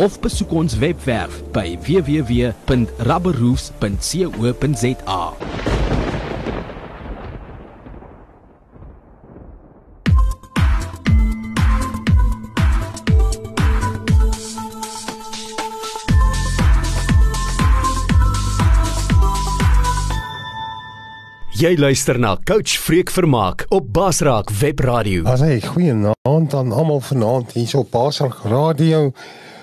of besoek ons webwerf by www.rubberroofs.co.za. Jy luister na Coach Freek Vermaak op Basraak Webradio. As hy goeienaand aan almal vanaand hier op Basraak Radio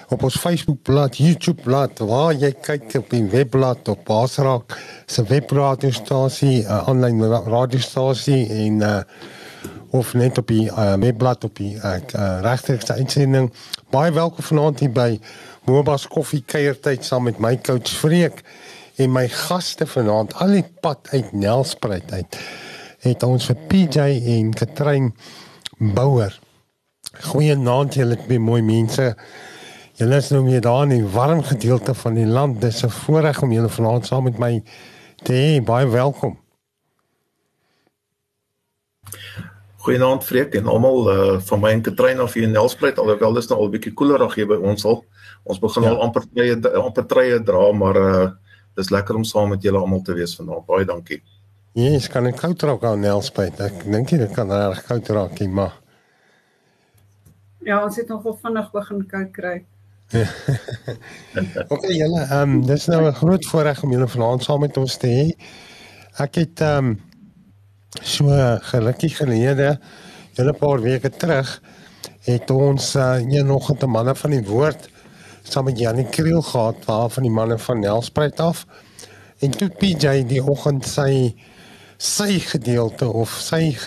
op ons Facebookblad, YouTubeblad, waar jy kyk op die webblad op Basraak se webradiostasie, uh, aanlyn radiostasie en uh of net op die uh, webblad op die uh, regterste uitsending. Baie welkom vanaand hier by Mobas Koffie kuiertyd saam met my coach Freek en my gaste vanaand al die pad uit Nelspruit uit. Het ons vir PJ en Katrein Bouwer. Goeienaand julle twee mooi mense. Julle is nou weer daar in die warm gedeelte van die land. Dis 'n voorreg om julle vanaand saam met my te hê. Baie welkom. Goeienaand Freek en almal uh, van my en Katrina af hier in Nelspruit. Alhoewel dit nou al 'n bietjie koeler ag hier by ons al. Ons begin ja. al amper treë amper treë dra, maar uh dis lekker om saam met julle almal te wees vanaand. Baie dankie. Ja, yes, kan ek koud raak aan Nelspruit? Ek dink jy kan reg koud raak, maar Ja, ons het nogal vinnig begin koud kry. okay, julle, ehm um, dis nou 'n groot voorreg om julle vanaand saam met ons te hê. Ek het ehm um, so gelukkig gelede julle paar weke terug het ons uh, een nog 'n manne van die woord saam met Janie Kriel gehad waar van die manne van Nelspruit af. En toe PJ die oggend sy sy gedeelte of sy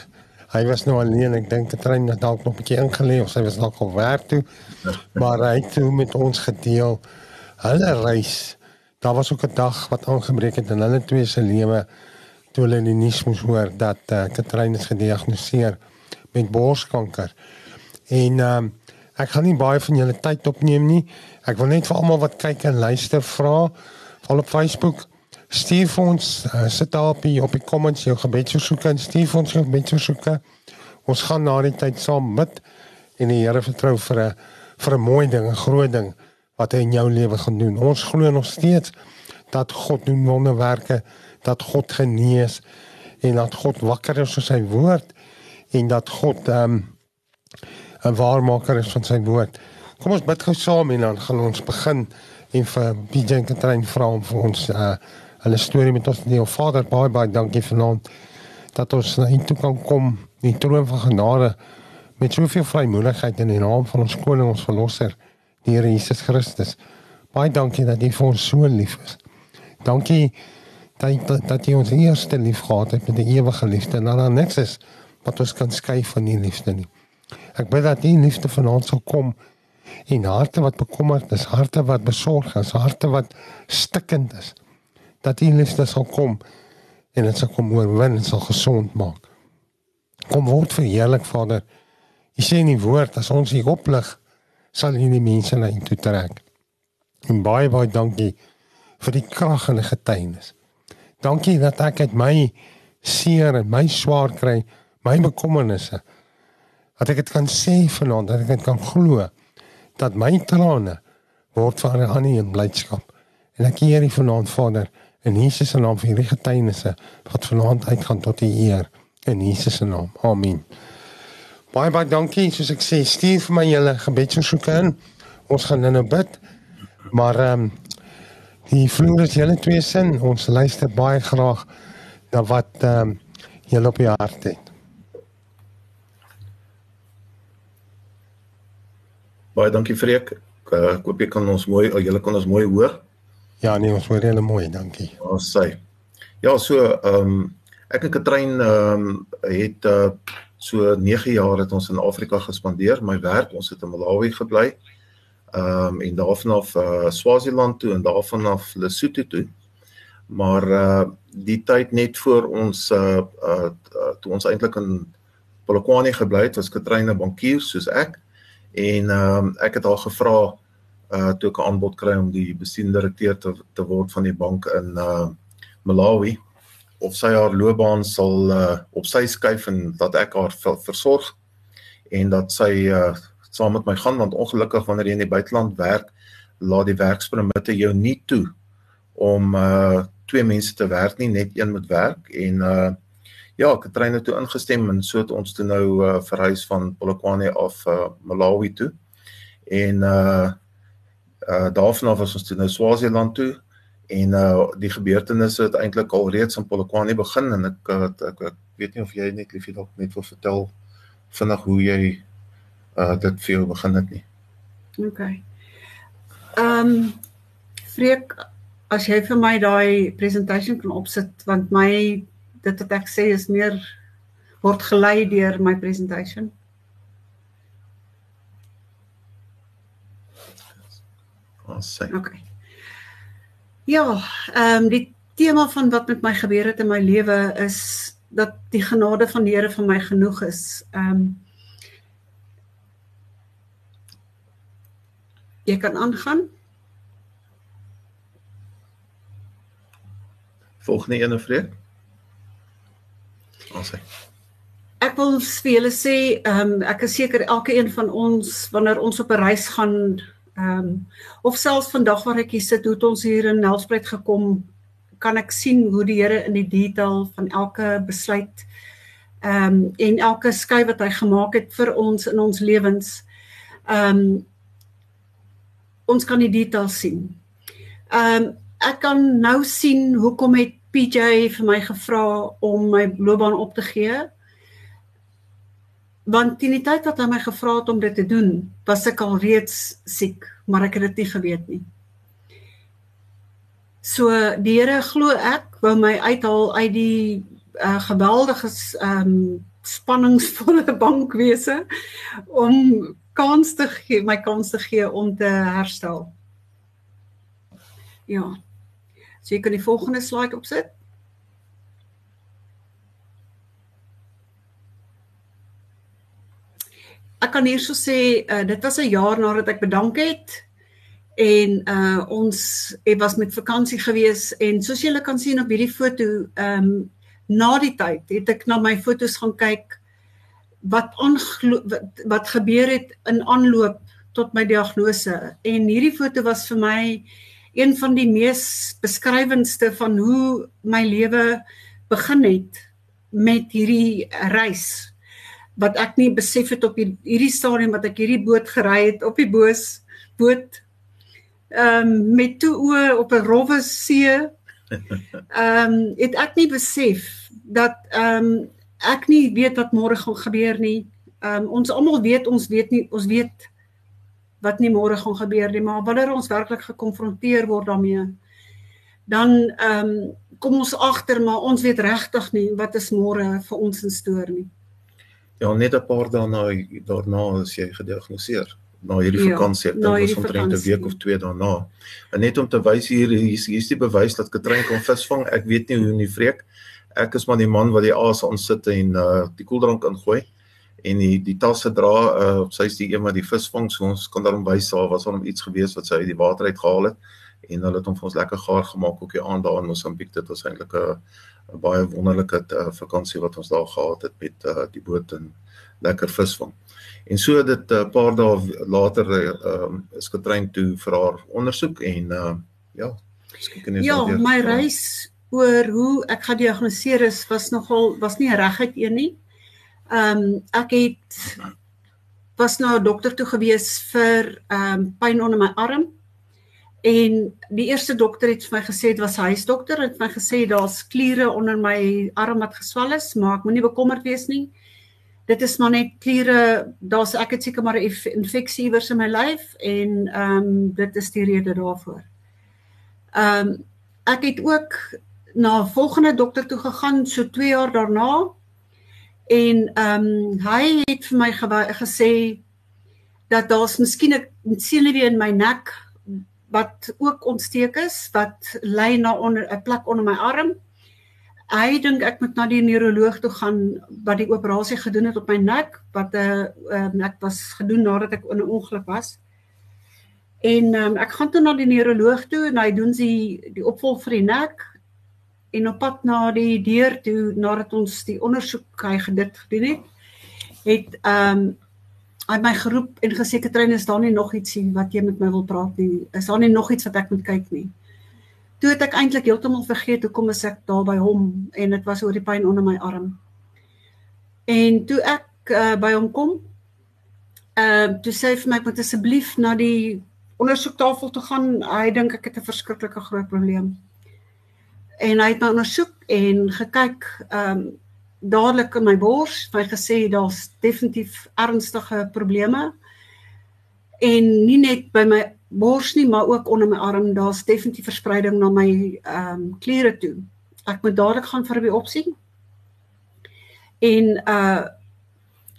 hy was nou alleen ek dink die trein het dalk nog 'n bietjie ingelê of sy was dalk al werk toe. Maar hy het toe met ons gedeel hulle reis. Daar was ook 'n dag wat aangebreek het in hulle twee se lewe toe hulle in die nuus moes hoor dat uh, Katrein is gediagnoseer met borskanker. En uh, ek gaan nie baie van julle tyd opneem nie. Ek wil net vir almal wat kyk en luister vra val op Facebook stuur vir ons uh, sit daar op die op die comments jou gebedsversoeke en stuur vir ons jou gebedsversoeke. Ons gaan na die tyd saam bid en die Here vertrou vir 'n vir 'n mooi ding, 'n groot ding wat hy in jou lewe gaan doen. Ons glo nog steeds dat God doen wonderwerke, dat God genees en dat God wakker is vir sy woord en dat God ehm um, 'n waarmaker is van sy woord. Kom ons bid gou saam en dan gaan ons begin en vir Piet Katrein vra om vir ons uh hulle storie met ons deel. Vader, baie baie dankie vanaand dat ons na U toe kan kom, die troon van genade met soveel vrymoedigheid in die naam van ons koning ons verlosser, die Here Jesus Christus. Baie dankie dat U vir ons so lief is. Dankie dat dat U ons eerste lief gehad het met 'n ewige liefde en dan niks is wat ons kan skei van U liefde nie. Ek bid dat U liefde vanaand sal kom in harte wat bekommerd is, harte wat besorg is, harte wat stikkend is dat U liefde sal kom en dit sal kom oorwin en sal gesond maak. Kom word verheerlik Vader. U sê in die woord as ons hier oplig sal U die mense na U toe trek. En baie baie dankie vir die krag en die getuienis. Dankie dat ek uit my seer en my swaar kry, my bekommernisse dat ek dit kan sê vanaand, dat ek dit kan glo dat my trane word verander aan in blydskap. En ek hier hier vanaand Vader in Jesus se naam vir hierdie getuienisse wat vanaand uitgaan tot die eer in Jesus se naam. Amen. Baie baie dankie. Soos ek sê, stuur vir my julle gebedsversoeke in. Ons gaan nou bid. Maar ehm um, die vloer is julle twee sin. Ons luister baie graag na wat ehm um, julle op die hart het. Baie dankie Freek. Ek uh, hoop jy kan ons mooi, julle kan ons mooi hoor. Ja, nee, ons hoor julle mooi, dankie. Ons sê. Ja, so ehm um, ek en Katrein ehm um, het uh so 9 jaar het ons in Afrika gespandeer. My werk, ons het in Malawi gebly. Ehm um, en daarvan af uh Swaziland toe en daarvan af Lesotho toe. Maar uh die tyd net voor ons uh uh toe ons eintlik in Polokwane gebly het, was Katrein 'n bankier soos ek. En ehm um, ek het haar gevra uh toe ek 'n aanbod kry om die bestuurdirekteur te te word van die bank in uh Malawi of sy haar loopbaan sal uh op sy skuif en dat ek haar versorg en dat sy uh saam met my gaan want ongelukkig wanneer jy in die buiteland werk laat die werkspermitte jou nie toe om uh twee mense te werk nie net een moet werk en uh ja Katrine het toe ingestem en so het ons toe nou uh verhuis van Polokwane af uh Malawi toe en uh uh daarvan af was ons toe nou Swaziland toe en uh die gebeurtenisse het eintlik al reeds in Polokwane begin en ek ek, ek ek weet nie of jy net liefie dalk net wil vertel vinnig hoe jy uh dit vir jou begin het nie. OK. Ehm um, Freek, as jy vir my daai presentation kan opsit want my dit wat ek sê is meer word gelei deur my presentation. Ons sê. OK. Ja, ehm um, die tema van wat met my gebeur het in my lewe is dat die genade van die Here vir my genoeg is. Ehm um, Jy kan aangaan. Volgende ene vreek. Ons sê. Ek wil vir julle sê, ehm um, ek is seker elke een van ons wanneer ons op 'n reis gaan ehm um, of selfs vandag waar ek hier sit, hoe ons hier in Nelspruit gekom, kan ek sien hoe die Here in die detail van elke besluit ehm um, en elke skuif wat hy gemaak het vir ons in ons lewens. Ehm um, ons kan die details sien. Ehm um, ek kan nou sien hoekom het PJ vir my gevra om my loopbaan op te gee. Want teen die tyd wat hy my gevra het om dit te doen, was ek al reeds siek, maar ek het dit nie geweet nie. So die Here glo ek wou my uithaal uit die uh, geweldige ehm um, spanningsvolle bankwese om kans te gee, my kans te gee om te herstel. Ja. So jy kan die volgende slide opsit. Ek kan hierso sê uh, dit was 'n jaar nadat ek bedank het en uh ons het was met vakansie gewees en soos julle kan sien op hierdie foto ehm um, na die tyd het ek na my fotos gaan kyk wat wat, wat gebeur het in aanloop tot my diagnose. En hierdie foto was vir my een van die mees beskrywendste van hoe my lewe begin het met hierdie reis wat ek nie besef het op hierdie stadium wat ek hierdie boot gery het op die boos boot ehm um, met toe oë op 'n rowwe see ehm um, het ek nie besef dat ehm um, ek nie weet wat môre gaan gebeur nie. Ehm um, ons almal weet ons weet nie ons weet wat nie môre gaan gebeur nie, maar wanneer ons werklik gekonfronteer word daarmee, dan ehm um, kom ons agter maar ons weet regtig nie wat is môre vir ons in stoor nie. Ja, net 'n paar dae na daarna is jy gediagnoseer na hierdie ja, vakansie. Dit was omtrent 'n week of twee daarna. En net om te wys hier hier's hier is die bewys dat Katrein kon visvang. Ek weet nie hoe nie vreek ek is maar die man wat die aas aan sit en uh die koeldrank ingooi en die die tasse dra uh sy is die een wat die vis vang so ons kan daarom wys daar was hom iets gewees wat sy uit die water uit gehaal het en hulle het hom vir ons lekker gaar gemaak ook hier aan daar in Mosambiek dit was eintlik 'n baie wonderlike uh, vakansie wat ons daar gehad het met uh die boot en lekker vis vang en so dit 'n uh, paar dae later uh is getrein toe vir haar ondersoek en uh ja skielik in Ja, my reis oor hoe ek gediagnoseer is was nogal was nie reguit een nie. Ehm um, ek het was nou 'n dokter toe gewees vir ehm um, pyn onder my arm. En die eerste dokter het vir my gesê dit was huisdokter het my gesê daar's kliere onder my arm wat geswel is, maar ek moenie bekommerd wees nie. Dit is maar net kliere, daar's ek het seker maar 'n infeksie iewers in my lyf en ehm um, dit is die rede daarvoor. Ehm um, ek het ook na 'n volgende dokter toe gegaan so 2 jaar daarna. En ehm um, hy het vir my gesê dat daar's miskien 'n senuwee in my nek wat ook ontsteek is wat lê na onder 'n plek onder my arm. Hy dink ek moet na die neuroloog toe gaan wat die operasie gedoen het op my nek wat 'n uh, uh, ek was gedoen nadat ek in 'n ongeluk was. En um, ek gaan toe na die neuroloog toe en hy doen die die opvolg vir die nek en op pad na die deur toe nadat ons die ondersoek hy gedit gedoen het het ehm um, hy my geroep en gesê Katrin is daar nie nog iets sien wat jy met my wil praat nie. Is daar nie nog iets wat ek moet kyk nie. Toe het ek eintlik heeltemal vergeet hoekom is ek daar by hom en dit was oor die pyn onder my arm. En toe ek uh, by hom kom ehm uh, toe sê hy vir my ek moet asseblief na die ondersoektafel toe gaan. Hy dink ek het 'n verskriklike groot probleem. En hy het my ondersoek en gekyk ehm um, dadelik in my bors, hy gesê daar's definitief ernstige probleme. En nie net by my bors nie, maar ook onder my arm, daar's definitief verspreiding na my ehm um, kliere toe. Ek moet dadelik gaan vir 'n biopsie. En uh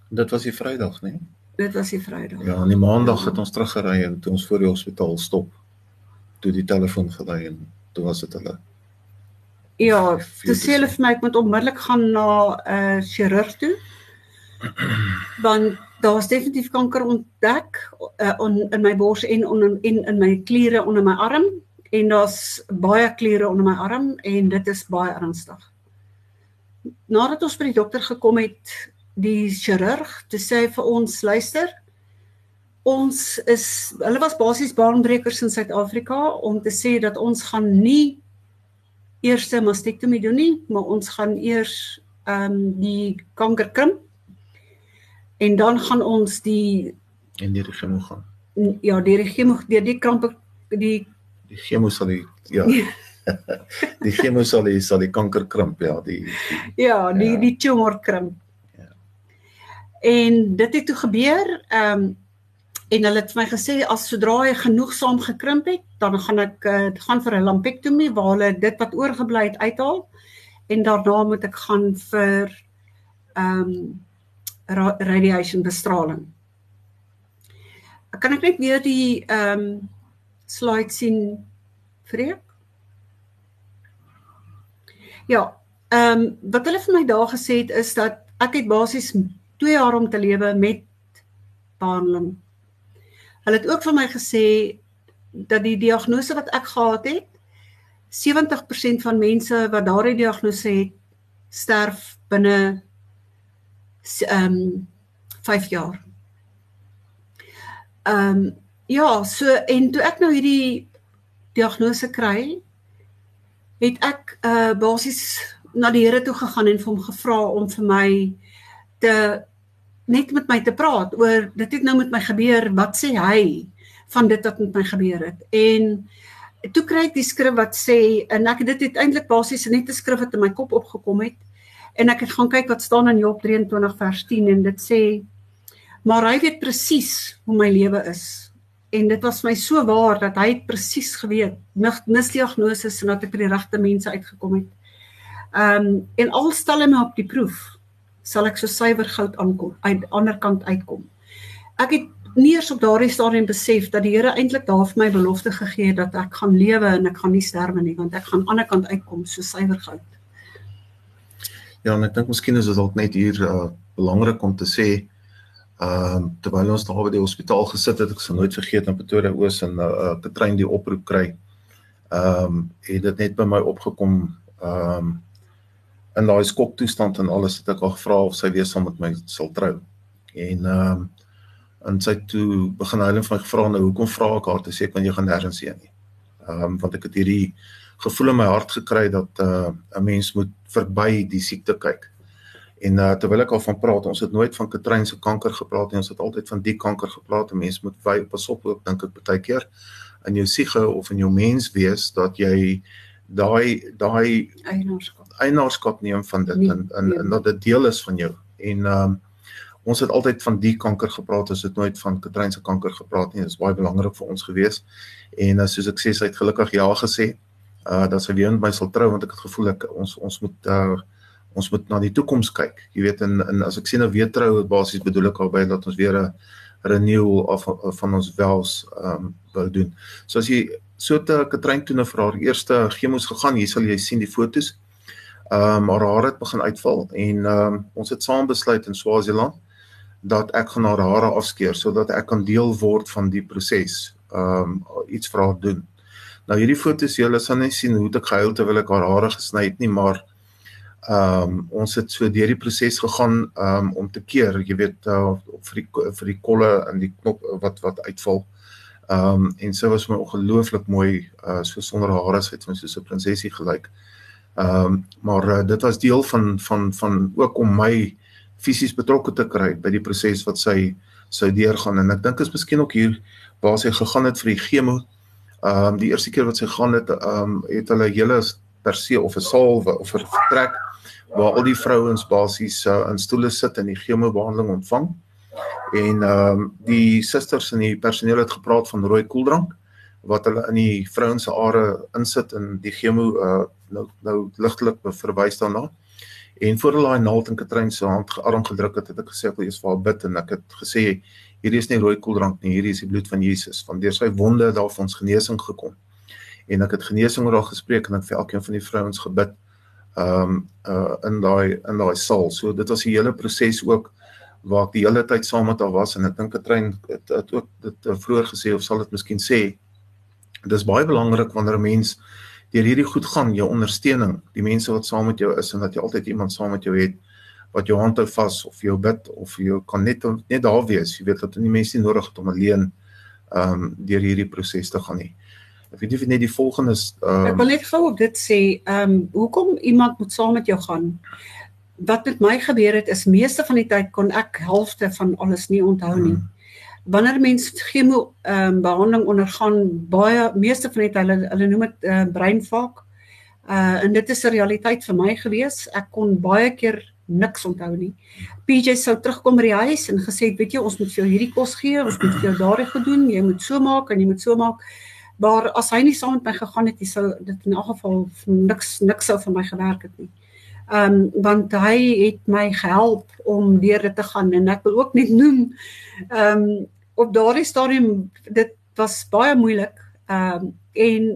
dit was die Vrydag, né? Dit was die Vrydag. Ja, aan die Maandag het ons teruggery en toe ons voor die hospitaal stop, toe die telefoon gelei en toe was dit hulle Ja, toe sê hulle vir my ek moet onmiddellik gaan na 'n uh, chirurg toe. Want daar's definitief kanker ontdek uh, on, in my bors en on, en in my kliere onder my arm en daar's baie kliere onder my arm en dit is baie ernstig. Nadat ons by die dokter gekom het, die chirurg, toe sê hy vir ons, luister, ons is hulle was basies baanbrekers in Suid-Afrika om te sê dat ons gaan nie eerste mastektomie doen nie, maar ons gaan eers ehm um, die kanker krimp. En dan gaan ons die en die chemo gaan. Ja, die chemo deur die kramp die die chemo sal die ja. die chemo sal die sal die kanker krimp, ja, die, die Ja, die ja. die tumor krimp. Ja. En dit het toe gebeur, ehm um, en hulle het vir my gesê as sodra hy genoegsaam gekrimp het, dan gaan ek uh, gaan vir 'n lumpektomie waar hulle dit wat oorgebly het uithaal en daarna moet ek gaan vir ehm um, ra radiation bestraling. Kan ek net weer die ehm um, slide sien vreek? Ja, ehm um, wat hulle vir my daar gesê het is dat ek het basies 2 jaar om te lewe met behandeling Hulle het ook vir my gesê dat die diagnose wat ek gehad het 70% van mense wat daardie diagnose het sterf binne ehm um, 5 jaar. Ehm um, ja, so en toe ek nou hierdie diagnose kry, het ek uh basies na die Here toe gegaan en vir hom gevra om vir my te net met my te praat oor dit het nou met my gebeur, wat sê hy van dit wat met my gebeur het. En toe kry ek die skrif wat sê en ek dit het eintlik basies net 'n skrif wat in my kop opgekom het en ek het gaan kyk wat staan in Job 23 vers 10 en dit sê maar hy weet presies hoe my lewe is. En dit was my so waar dat hy presies geweet misdiagnose en dat ek by die regte mense uitgekom het. Ehm um, en al stel hy my op die proef sal ek so suiwer goud aankom aan die ander kant uitkom. Ek het nie eers op daardie stadium besef dat die Here eintlik daar vir my belofte gegee het dat ek gaan lewe en ek gaan nie sterwe nie want ek gaan aan die ander kant uitkom so suiwer goud. Ja, en ek dink miskien is dit dalk net hier uh, belangrik om te sê ehm uh, terwyl ons daar by die hospitaal gesit het, ek sal nooit vergeet in Pretoria Oos en 'n uh, uh, trein die oproep kry. Ehm um, het dit net by my opgekom ehm um, in daai skok toestand en alles het ek al gevra of sy weer saam met my sal trou. En ehm um, en sy toe begin hulle van my gevra nou hoekom vra ek haar te sê kan jy gaan nêrens heen nie. Ehm um, want ek het hierdie gevoel in my hart gekry dat uh, 'n uh, mens moet verby die siekte kyk. En uh, terwyl ek al van praat, ons het nooit van Katrin se kanker gepraat nie, ons het altyd van die kanker gepraat. 'n Mens moet pas op ook dink ek baie keer in jou siege of in jou mens wees dat jy daai daai eienaarskap neem van dit nee, en en, nee. en dat dit deel is van jou. En ehm um, ons het altyd van die kanker gepraat, ons het nooit van Katrine se kanker gepraat nie. Dit is baie belangrik vir ons gewees. En uh, soos ek sê, sy het gelukkig ja gesê. Uh dat sy weer met my sal trou want ek het gevoel ek ons ons moet uh ons moet na die toekoms kyk. Jy weet en, en as ek sê nou weer trou, basies bedoel ek albei dat ons weer 'n renewal of van ons wels ehm um, wou doen. So as jy so te Katrine toe na vir haar eerste chemos gegaan, hier sal jy sien die fotos. Ehm um, haar hare het begin uitval en ehm um, ons het saam besluit in Swaziland dat ek gaan haar hare afskeer sodat ek kan deel word van die proses. Ehm um, iets vir haar doen. Nou hierdie foto's julle sal net sien hoe ek gehuil terwyl ek haar hare gesny het nie, maar ehm um, ons het so deur die proses gegaan ehm um, om te keer, jy weet uh, vir die vir die kolle en die knop wat wat uitval. Ehm um, en sy was my ongelooflik mooi uh so sonder hare sy het my soos 'n prinsesie gelyk. Ehm um, maar uh, dit was deel van van van ook om my fisies betrokke te kry by die proses wat sy sou deurgaan en ek dink is miskien ook hier waar sy gegaan het vir die chemo. Ehm um, die eerste keer wat sy gaan het ehm um, het hulle hele per se of 'n saal of 'n vertrek waar al die vrouens basies uh, in stoele sit en die chemobehandeling ontvang. En ehm um, die susters en die personeel het gepraat van rooi koeldrank wat hulle in die vrouens se are insit en die chemo uh, nou nou ligtelik verwys daarna. En voor hulle daai naald in Katrine se hand gearm gedruk het, het ek gesê ek wil eers vir haar bid en ek het gesê hierdie is nie rooi koeldrank nie, hierdie is die bloed van Jesus. Van deur sy wonde het daar vir ons genesing gekom. En ek het genesing oor haar gespreek en ek vir elkeen van die vrouens gebid ehm um, uh in daai in daai saal. So dit was die hele proses ook waar ek die hele tyd saam met haar was en ek dink Katrein het, het ook dit uh, vroeër gesê of sal dit miskien sê. Dis baie belangrik wanneer 'n mens deur hierdie goed gaan, jou ondersteuning, die mense wat saam met jou is en dat jy altyd iemand saam met jou het wat jou hand hou vas of jou bid of jou kan net net daar wees. Jy weet dat die mense nie nodig het om alleen ehm um, deur hierdie proses te gaan nie. Ek weet nie of net die volgende is um, Ek wil net gou op dit sê, ehm um, hoekom iemand moet saam met jou gaan? Wat met my gebeur het is meeste van die tyd kon ek helfte van alles nie onthou nie. Hmm. Wanneer mense chemo ehm um, behandeling ondergaan, baie meeste van die tyd hulle hulle noem dit uh, breinfak. Uh en dit is 'n realiteit vir my gewees. Ek kon baie keer niks onthou nie. PJ sou terugkom by die huis en gesê het, weet jy, ons moet vir jou hierdie kos gee, ons moet vir jou daardie gedoen, jy moet so maak en jy moet so maak maar as hy nie saam met my gegaan het, hy sou dit in elk geval niks niks sou vir my gewerk het nie. Ehm um, want hy het my gehelp om deur dit te gaan en ek wil ook net noem ehm um, op daardie stadium dit was baie moeilik. Ehm um, en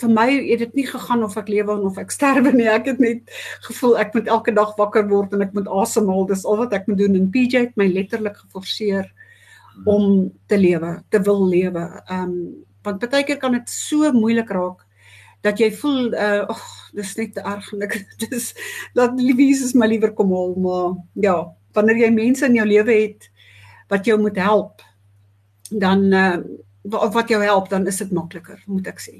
vir my het dit nie gegaan of ek lewe of ek sterwe nie. Ek het net gevoel ek moet elke dag wakker word en ek moet asemhaal. Dis al wat ek moet doen en PJ het my letterlik geforseer om te lewe, te wil lewe. Ehm um, want baie keer kan dit so moeilik raak dat jy voel uh ag dis net te erg en ek dis laat Louise is my liewer kom haal maar ja wanneer jy mense in jou lewe het wat jou moet help dan uh wat jou help dan is dit makliker moet ek sê.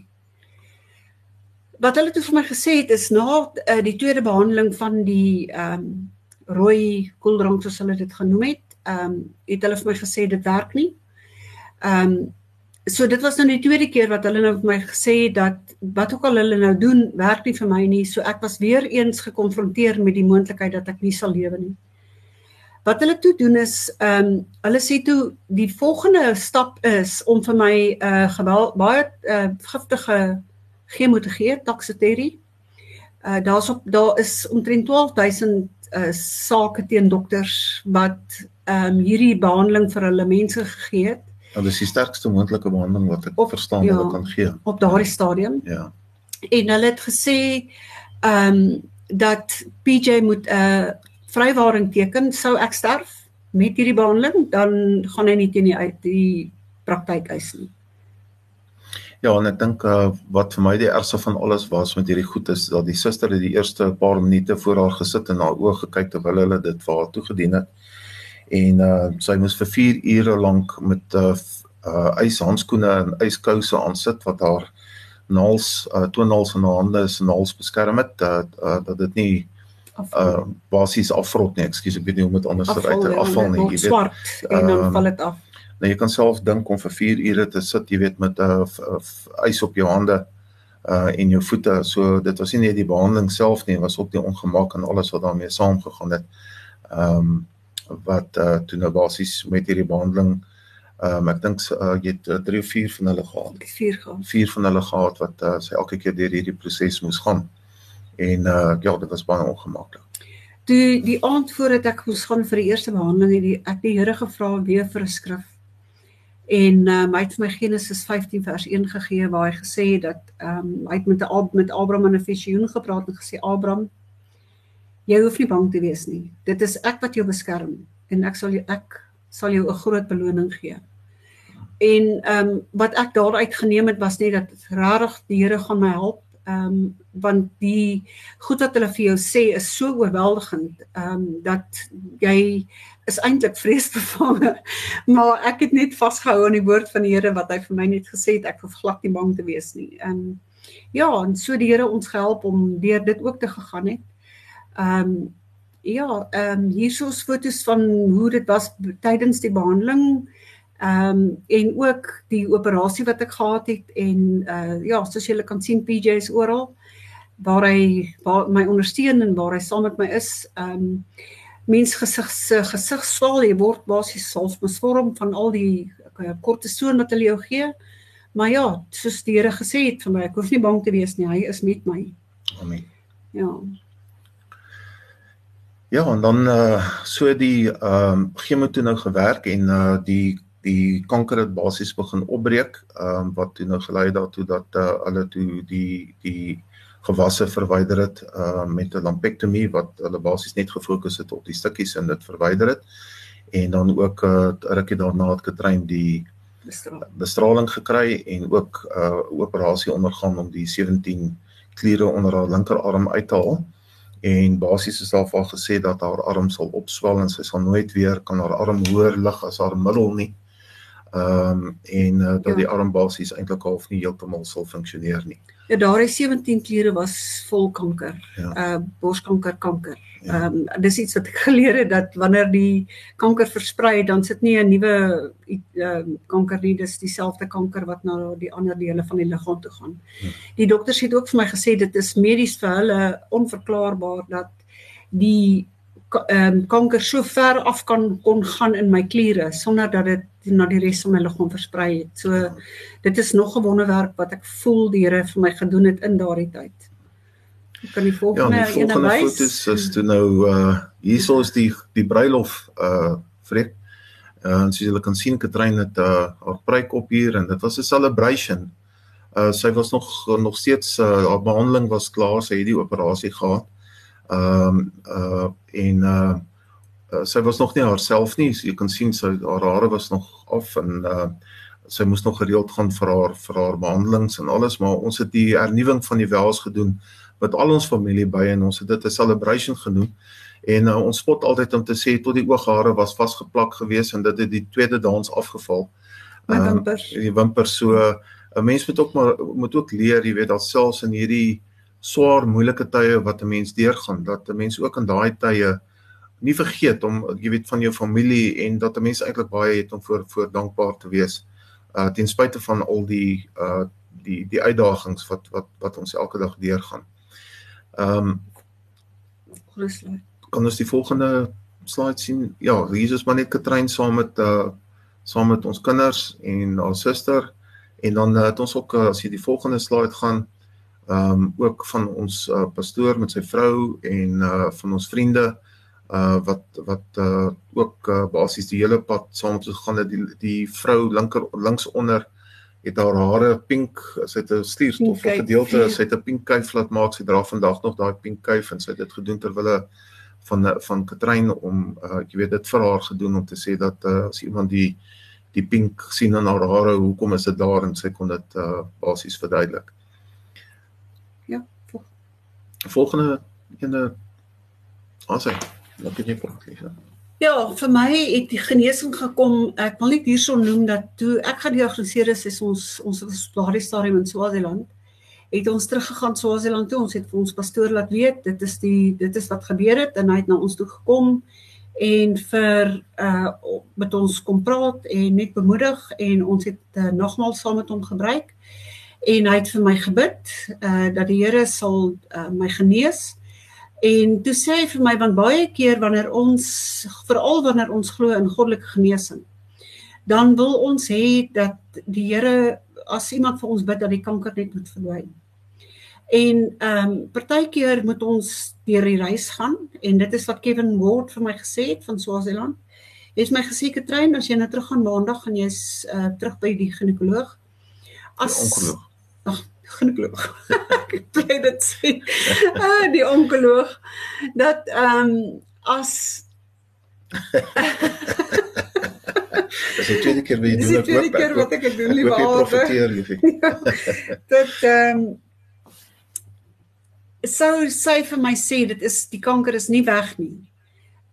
Wat hulle toe vir my gesê het is na uh, die tweede behandeling van die ehm um, rooi koeldrank soos hulle dit genoem het ehm um, het hulle vir my gesê dit werk nie. Ehm um, so dit was nou die tweede keer wat hulle nou vir my gesê het dat wat ook al hulle nou doen werk nie vir my nie. So ek was weer eens gekonfronteer met die moontlikheid dat ek nie sal lewe nie. Wat hulle toe doen is ehm um, hulle sê toe die volgende stap is om vir my 'n uh, geweld baie uh, giftige chemo te gee, toxicity. Uh daar's op daar is omtrent 12000 uh sake teen dokters wat ehm um, hierdie behandeling vir hulle mense gegee het. En dis die sterkste moontlike behandeling wat ek op, verstaan ja, hulle kan gee op daardie stadium. Ja. En hulle het gesê ehm um, dat PJ moet 'n uh, vrywaring teken sou ek sterf met hierdie behandeling, dan gaan hy nie teen die uit die praktyk eis nie. Ja, en ek dink uh, wat vir my die ergste van alles was met hierdie goed is dat die suster het die eerste paar minute voor haar gesit en haar oë gekyk terwyl hulle dit vir haar toegedien het en uh sy moes vir 4 ure lank met uh, uh yshandskoene en yskouse aan sit wat haar naals uh toenaals in haar hande is en naals beskerm het dat uh, dat dit nie uh basies afrot nie. Ekskuus ek weet nie hoe om dit anders te uit afval nie jy weet. swart en dan um, val dit af. nou jy kan self dink om vir 4 ure te sit jy weet met 'n uh, ys op jou hande uh en jou voete. So dit was nie net die behandeling self nie was ook die ongemak en alles wat daarmee saamgegaan het. Ehm um, wat uh toe nou basies met hierdie behandeling um ek dink uh, jy het 3 of 4 van hulle gehad. 4 gehad. 4 van hulle gehad wat uh, sy elke keer deur hierdie proses moes gaan. En uh ja, dit was baie ongemaklik. Toe die aand voordat ek moes gaan vir die eerste behandeling, het die, ek die Here gevra weer vir 'n skrif. En uh, hy het vir my Genesis 15 vers 1 gegee waar hy gesê het dat ehm um, hy het met met Abraham in 'n visioen gepraat en gesê Abraham jy hoef nie bang te wees nie. Dit is ek wat jou beskerm en ek sal jou ek sal jou 'n groot beloning gee. En ehm um, wat ek daaruit geneem het was net dat regtig die Here gaan my help ehm um, want die goed wat hulle vir jou sê is so oorweldigend ehm um, dat jy is eintlik vreesbevange maar ek het net vasgehou aan die woord van die Here wat hy vir my net gesê het ek hoef glad nie bang te wees nie en ja en so die Here ons gehelp om deur dit ook te gegaan het ehm um, ja ehm um, hiersoos fotos van hoe dit was tydens die behandeling Ehm um, en ook die operasie wat ek gehad het en uh ja, soos julle kan sien PJ's oral waar hy waar my ondersteun en waar hy saam met my is. Ehm um, mens gesig se gesig swaal jy word basies soms besvorm van al die uh, kortison wat hulle jou gee. Maar ja, soos die Here gesê het vir my, ek hoef nie bang te wees nie. Hy is met my. Amen. Ja. Ja, en dan uh so die ehm um, chemo toe nou gewerk en uh die die kanker het basies begin opbreek, ehm um, wat toe nou gelei daartoe dat uh, hulle toe die die gewasse verwyder het ehm uh, met 'n lumpektomie wat hulle basies net gefokus het op die stukkies en dit verwyder het. En dan ook uh, rukkie daarna het getrein die bestraling. bestraling gekry en ook 'n uh, operasie ondergaan om die 17 kliere onder haar linkerarm uit te haal en basies is daar al gesê dat haar arm sal opswel en sy sal nooit weer kan haar arm hoër lig as haar middel nie. Ehm um, en uh, dat ja. die arm basies eintlik half nie heeltemal sal funksioneer nie. Ja, daardie 17 kliere was vol kanker. Ja. Uh borskanker kanker. Ja. Ehm ja. um, dis iets wat ek geleer het dat wanneer die kanker versprei dan sit nie 'n nuwe ehm uh, kanker nie, dis dieselfde kanker wat na die ander dele van die liggaam toe gaan. Ja. Die dokters het ook vir my gesê dit is medies vir hulle onverklaarbaar dat die ehm um, kanker so ver af kan kon gaan in my kliere sonder dat dit na die res van my liggaam versprei het. So dit is nog 'n wonderwerk wat ek voel die Here vir my gedoen het in daardie tyd. Kan die volgende ja, die volgende foto's is toe nou uh hierso is die die bruilof uh vrek. Uh soos julle kan sien Katrein het uh haar pruik op hier en dit was 'n celebration. Uh sy was nog nog steeds uh haar behandeling was klaar, sy het die operasie gehad. Ehm um, uh en uh sy was nog nie haarself nie. So jy kan sien sy haar hare was nog af en uh sy moes nog gereeld gaan vir haar vir haar behandelings en alles, maar ons het die hernuwing van die wels gedoen met al ons familie by en ons het dit 'n celebration genoem. En uh, ons spot altyd om te sê tot die ooghare was vasgeplak gewees en dit het die tweede dans afgeval. My um, wimpers. Die wimpers so 'n mens moet ook maar moet ook leer, jy weet, dat selfs in hierdie swaar moeilike tye wat 'n mens deurgaan dat 'n mens ook in daai tye nie vergeet om jy weet van jou familie en dat 'n mens eintlik baie het om voor voor dankbaar te wees uh ten spyte van al die uh die die uitdagings wat wat wat ons elke dag deurgaan. Ehm um, kan ons die volgende slide sien? Ja, hier is maar net Katrein saam met uh saam met ons kinders en haar suster. En dan uh, het ons ook uh, as jy die volgende slide gaan ehm um, ook van ons uh, pastoor met sy vrou en uh van ons vriende uh wat wat uh ook uh, basies die hele pad saam met ons gegaan het. Die die vrou linker links onder het haar hare pink sy het 'n stuurstof gedeelte sy het 'n pink kuif laat maak sy dra vandag nog daai pink kuif en sy het dit gedoen terwyl hulle van van Katrein om uh jy weet dit vir haar gedoen om te sê dat uh, as iemand die die pink sien in haar hare hoekom is dit daar? En sy kon dit uh basies verduidelik. Volgende ene as hy wat kan jy praat Lisa? Ja, vir my het die genesing gekom. Ek wil net hierson noem dat toe ek gediagnoseer is, is ons ons was daardie stadium in Swaziland. Het ons teruggegaan Swaziland toe. Ons het vir ons pastoor laat weet dit is die dit is wat gebeur het en hy het na ons toe gekom en vir uh met ons kom praat en net bemoedig en ons het uh, nogmaals saam met hom gebruik en hy het vir my gebid uh dat die Here sal uh, my genees. En toe sê hy vir my want baie keer wanneer ons veral wanneer ons glo in goddelike genesing, dan wil ons hê dat die Here as iemand vir ons bid dat die kanker net moet verdwyn. En ehm um, partykeer moet ons deur die reis gaan en dit is wat Kevin Ward vir my gesê het van Swaziland. Hy het my gesê Katrein as jy nou terug gaan maandag gaan jy uh, terug by die ginekoloog. As onkoloog. Ginekoloog. Ek bly dit sê. Ah, die onkoloog dat ehm um, as Dis die tweede keer wat jy doen dit. Dis die tweede keer wat ek dit doen, liewe Albert. Profiteer jy. Dit ehm sou sy vir my sê dit is die kanker is nie weg nie.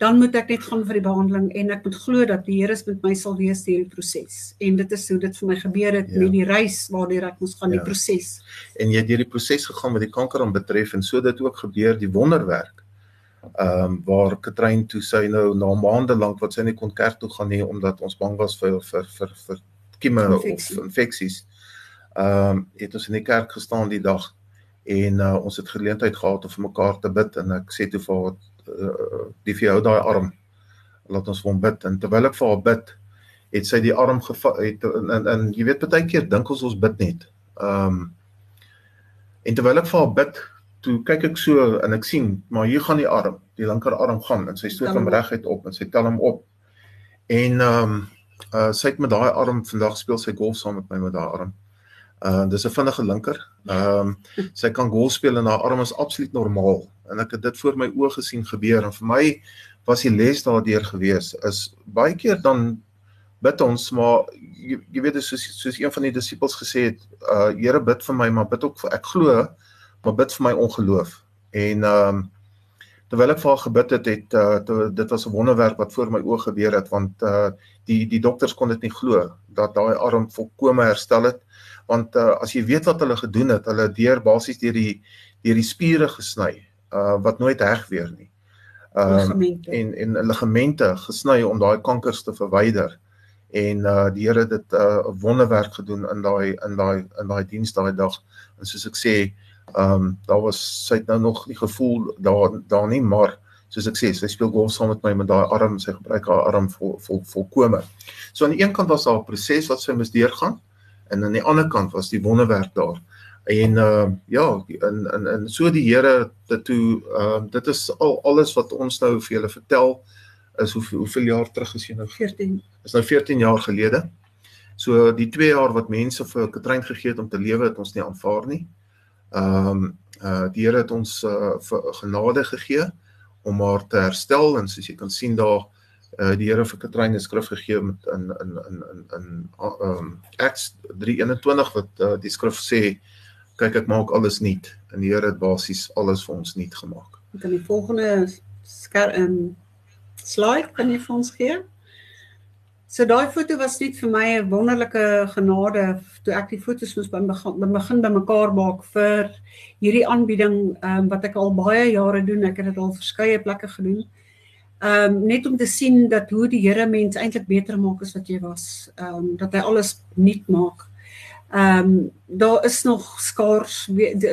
Dan moet ek net gaan vir die behandeling en ek moet glo dat die Here met my sal wees deur die proses. En dit is hoe dit vir my gebeur het ja. met die reis waardeur ek moes gaan ja. die proses. En jy het deur die proses gegaan wat die kanker aan betref en so dit ook gebeur die wonderwerk ehm um, waar Katrein toe sy nou na maande lank wat sy nie kon kerk toe gaan nie omdat ons bang was vir vir vir vir kieme Infeksie. of infeksies. Ehm um, het ons in die kerk gestaan die dag en uh, ons het geleentheid gehad om vir mekaar te bid en ek sê toe vir haar uh, die vir jou daai arm laat ons vir hom bid en terwyl ek vir haar bid het sy die arm gevat het en, en, en jy weet baie keer dink ons ons bid net. Ehm um, en terwyl ek vir haar bid toe kyk ek so en ek sien maar hier gaan die arm, die linker arm gaan en sy stoot hom reguit op en sy tel hom op. En ehm um, uh sy het met daai arm vandag speel sy golf saam met my met daai arm. Uh dis 'n vinnige linker. Ehm um, sy kan golf speel en haar arm is absoluut normaal en ek het dit voor my oë gesien gebeur en vir my was die les daardeur gewees is baie keer dan bid ons maar jy, jy weet soos soos een van die disippels gesê het uh Here bid vir my maar bid ook vir ek glo maar bid vir my ongeloof. En ehm um, terwyl ek vir haar gebid het, het uh, te, dit was 'n wonderwerk wat voor my oë gebeur het want uh die die dokters kon dit nie glo dat daai arm volkome herstel het want uh, as jy weet wat hulle gedoen het, hulle deur basies deur die deur die spiere gesny uh wat nooit reg weer nie. Ehm um, en en ligamente gesny om daai kankers te verwyder. En uh die Here het dit 'n uh, wonderwerk gedoen in daai in daai in daai diens daai dag. En soos ek sê, Ehm um, daar was sy het nou nog nie gevoel daar daar nie, maar soos ek sê, sy speel golf saam met my met daai arm, sy gebruik haar arm vol vol volkome. So aan die een kant was daar 'n proses wat sy moes deurgaan en aan die ander kant was die wonderwerk daar. En uh, ja, en en en so die Here dit toe ehm uh, dit is al alles wat ons nou vir julle vertel is hoe hoeveel jaar terug is jy nou 14. Is nou 14 jaar gelede. So die 2 jaar wat mense vir Katrein gegee het om te lewe het ons nie aanvaar nie. Ehm um, uh die Here het ons uh genade gegee om haar te herstel en soos jy kan sien daar uh die Here vir Katrein 'n skrif gegee met in in in in in ehm um, Acts 3:21 wat uh, die skrif sê kyk ek maak alles nuut en die Here het basies alles vir ons nuut gemaak. Ek kan die volgende skerm slide kan jy vir ons gee? So daai foto was net vir my 'n wonderlike genade toe ek die foto's moes begin begin bymekaar maak vir hierdie aanbieding um, wat ek al baie jare doen. Ek het dit al verskeie plekke gedoen. Ehm um, net om te sien dat hoe die Here mens eintlik beter maak as wat jy was. Ehm um, dat hy alles nuut maak. Ehm um, daar is nog skaars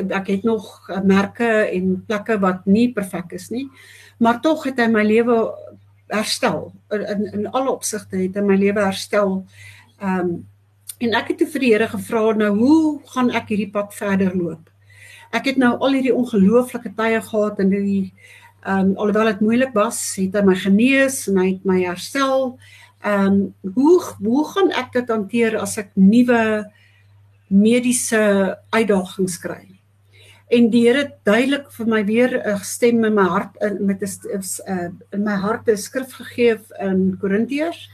ek het nog merke en plekke wat nie perfek is nie. Maar tog het hy my lewe herstel in in alle opsigte het in my lewe herstel. Ehm um, en ek het toe vir die Here gevra nou hoe gaan ek hierdie pad verder loop? Ek het nou al hierdie ongelooflike tye gehad en die ehm um, alhoewel dit moeilik was, het hy my genees en hy het my herstel. Ehm um, hoe hoe gaan ek dit hanteer as ek nuwe mediese uitdagings kry? en die Here duidelik vir my weer 'n uh, stem in my hart in met 'n uh, in my hart 'n skrif gegee in Korintiërs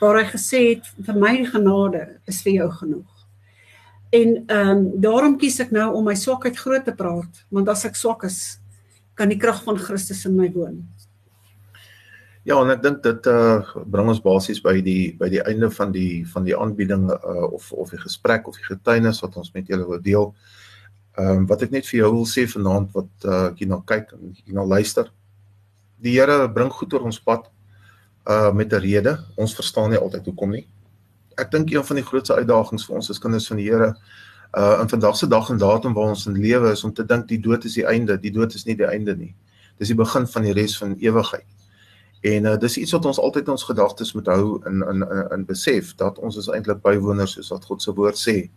waar hy gesê het vir my genade is vir jou genoeg. En ehm um, daarom kies ek nou om my swakheid groot te praat want as ek swak is kan die krag van Christus in my woon. Ja, en ek dink dit uh bring ons basies by die by die einde van die van die aanbieding uh of of die gesprek of die getuienis wat ons met julle wil deel. Ehm um, wat ek net vir jou wil sê vanaand wat uh jy nou kyk en jy nou luister. Die Here bring goed oor ons pad uh met 'n rede. Ons verstaan nie altyd hoekom nie. Ek dink een van die grootste uitdagings vir ons as kinders van die Here uh in vandag se dag en datum waar ons in lewe is om te dink die dood is die einde. Die dood is nie die einde nie. Dis die begin van die res van ewigheid. En uh, dis iets wat ons altyd ons gedagtes moet hou in in in, in besef dat ons is eintlik bywoners soos wat God se woord sê.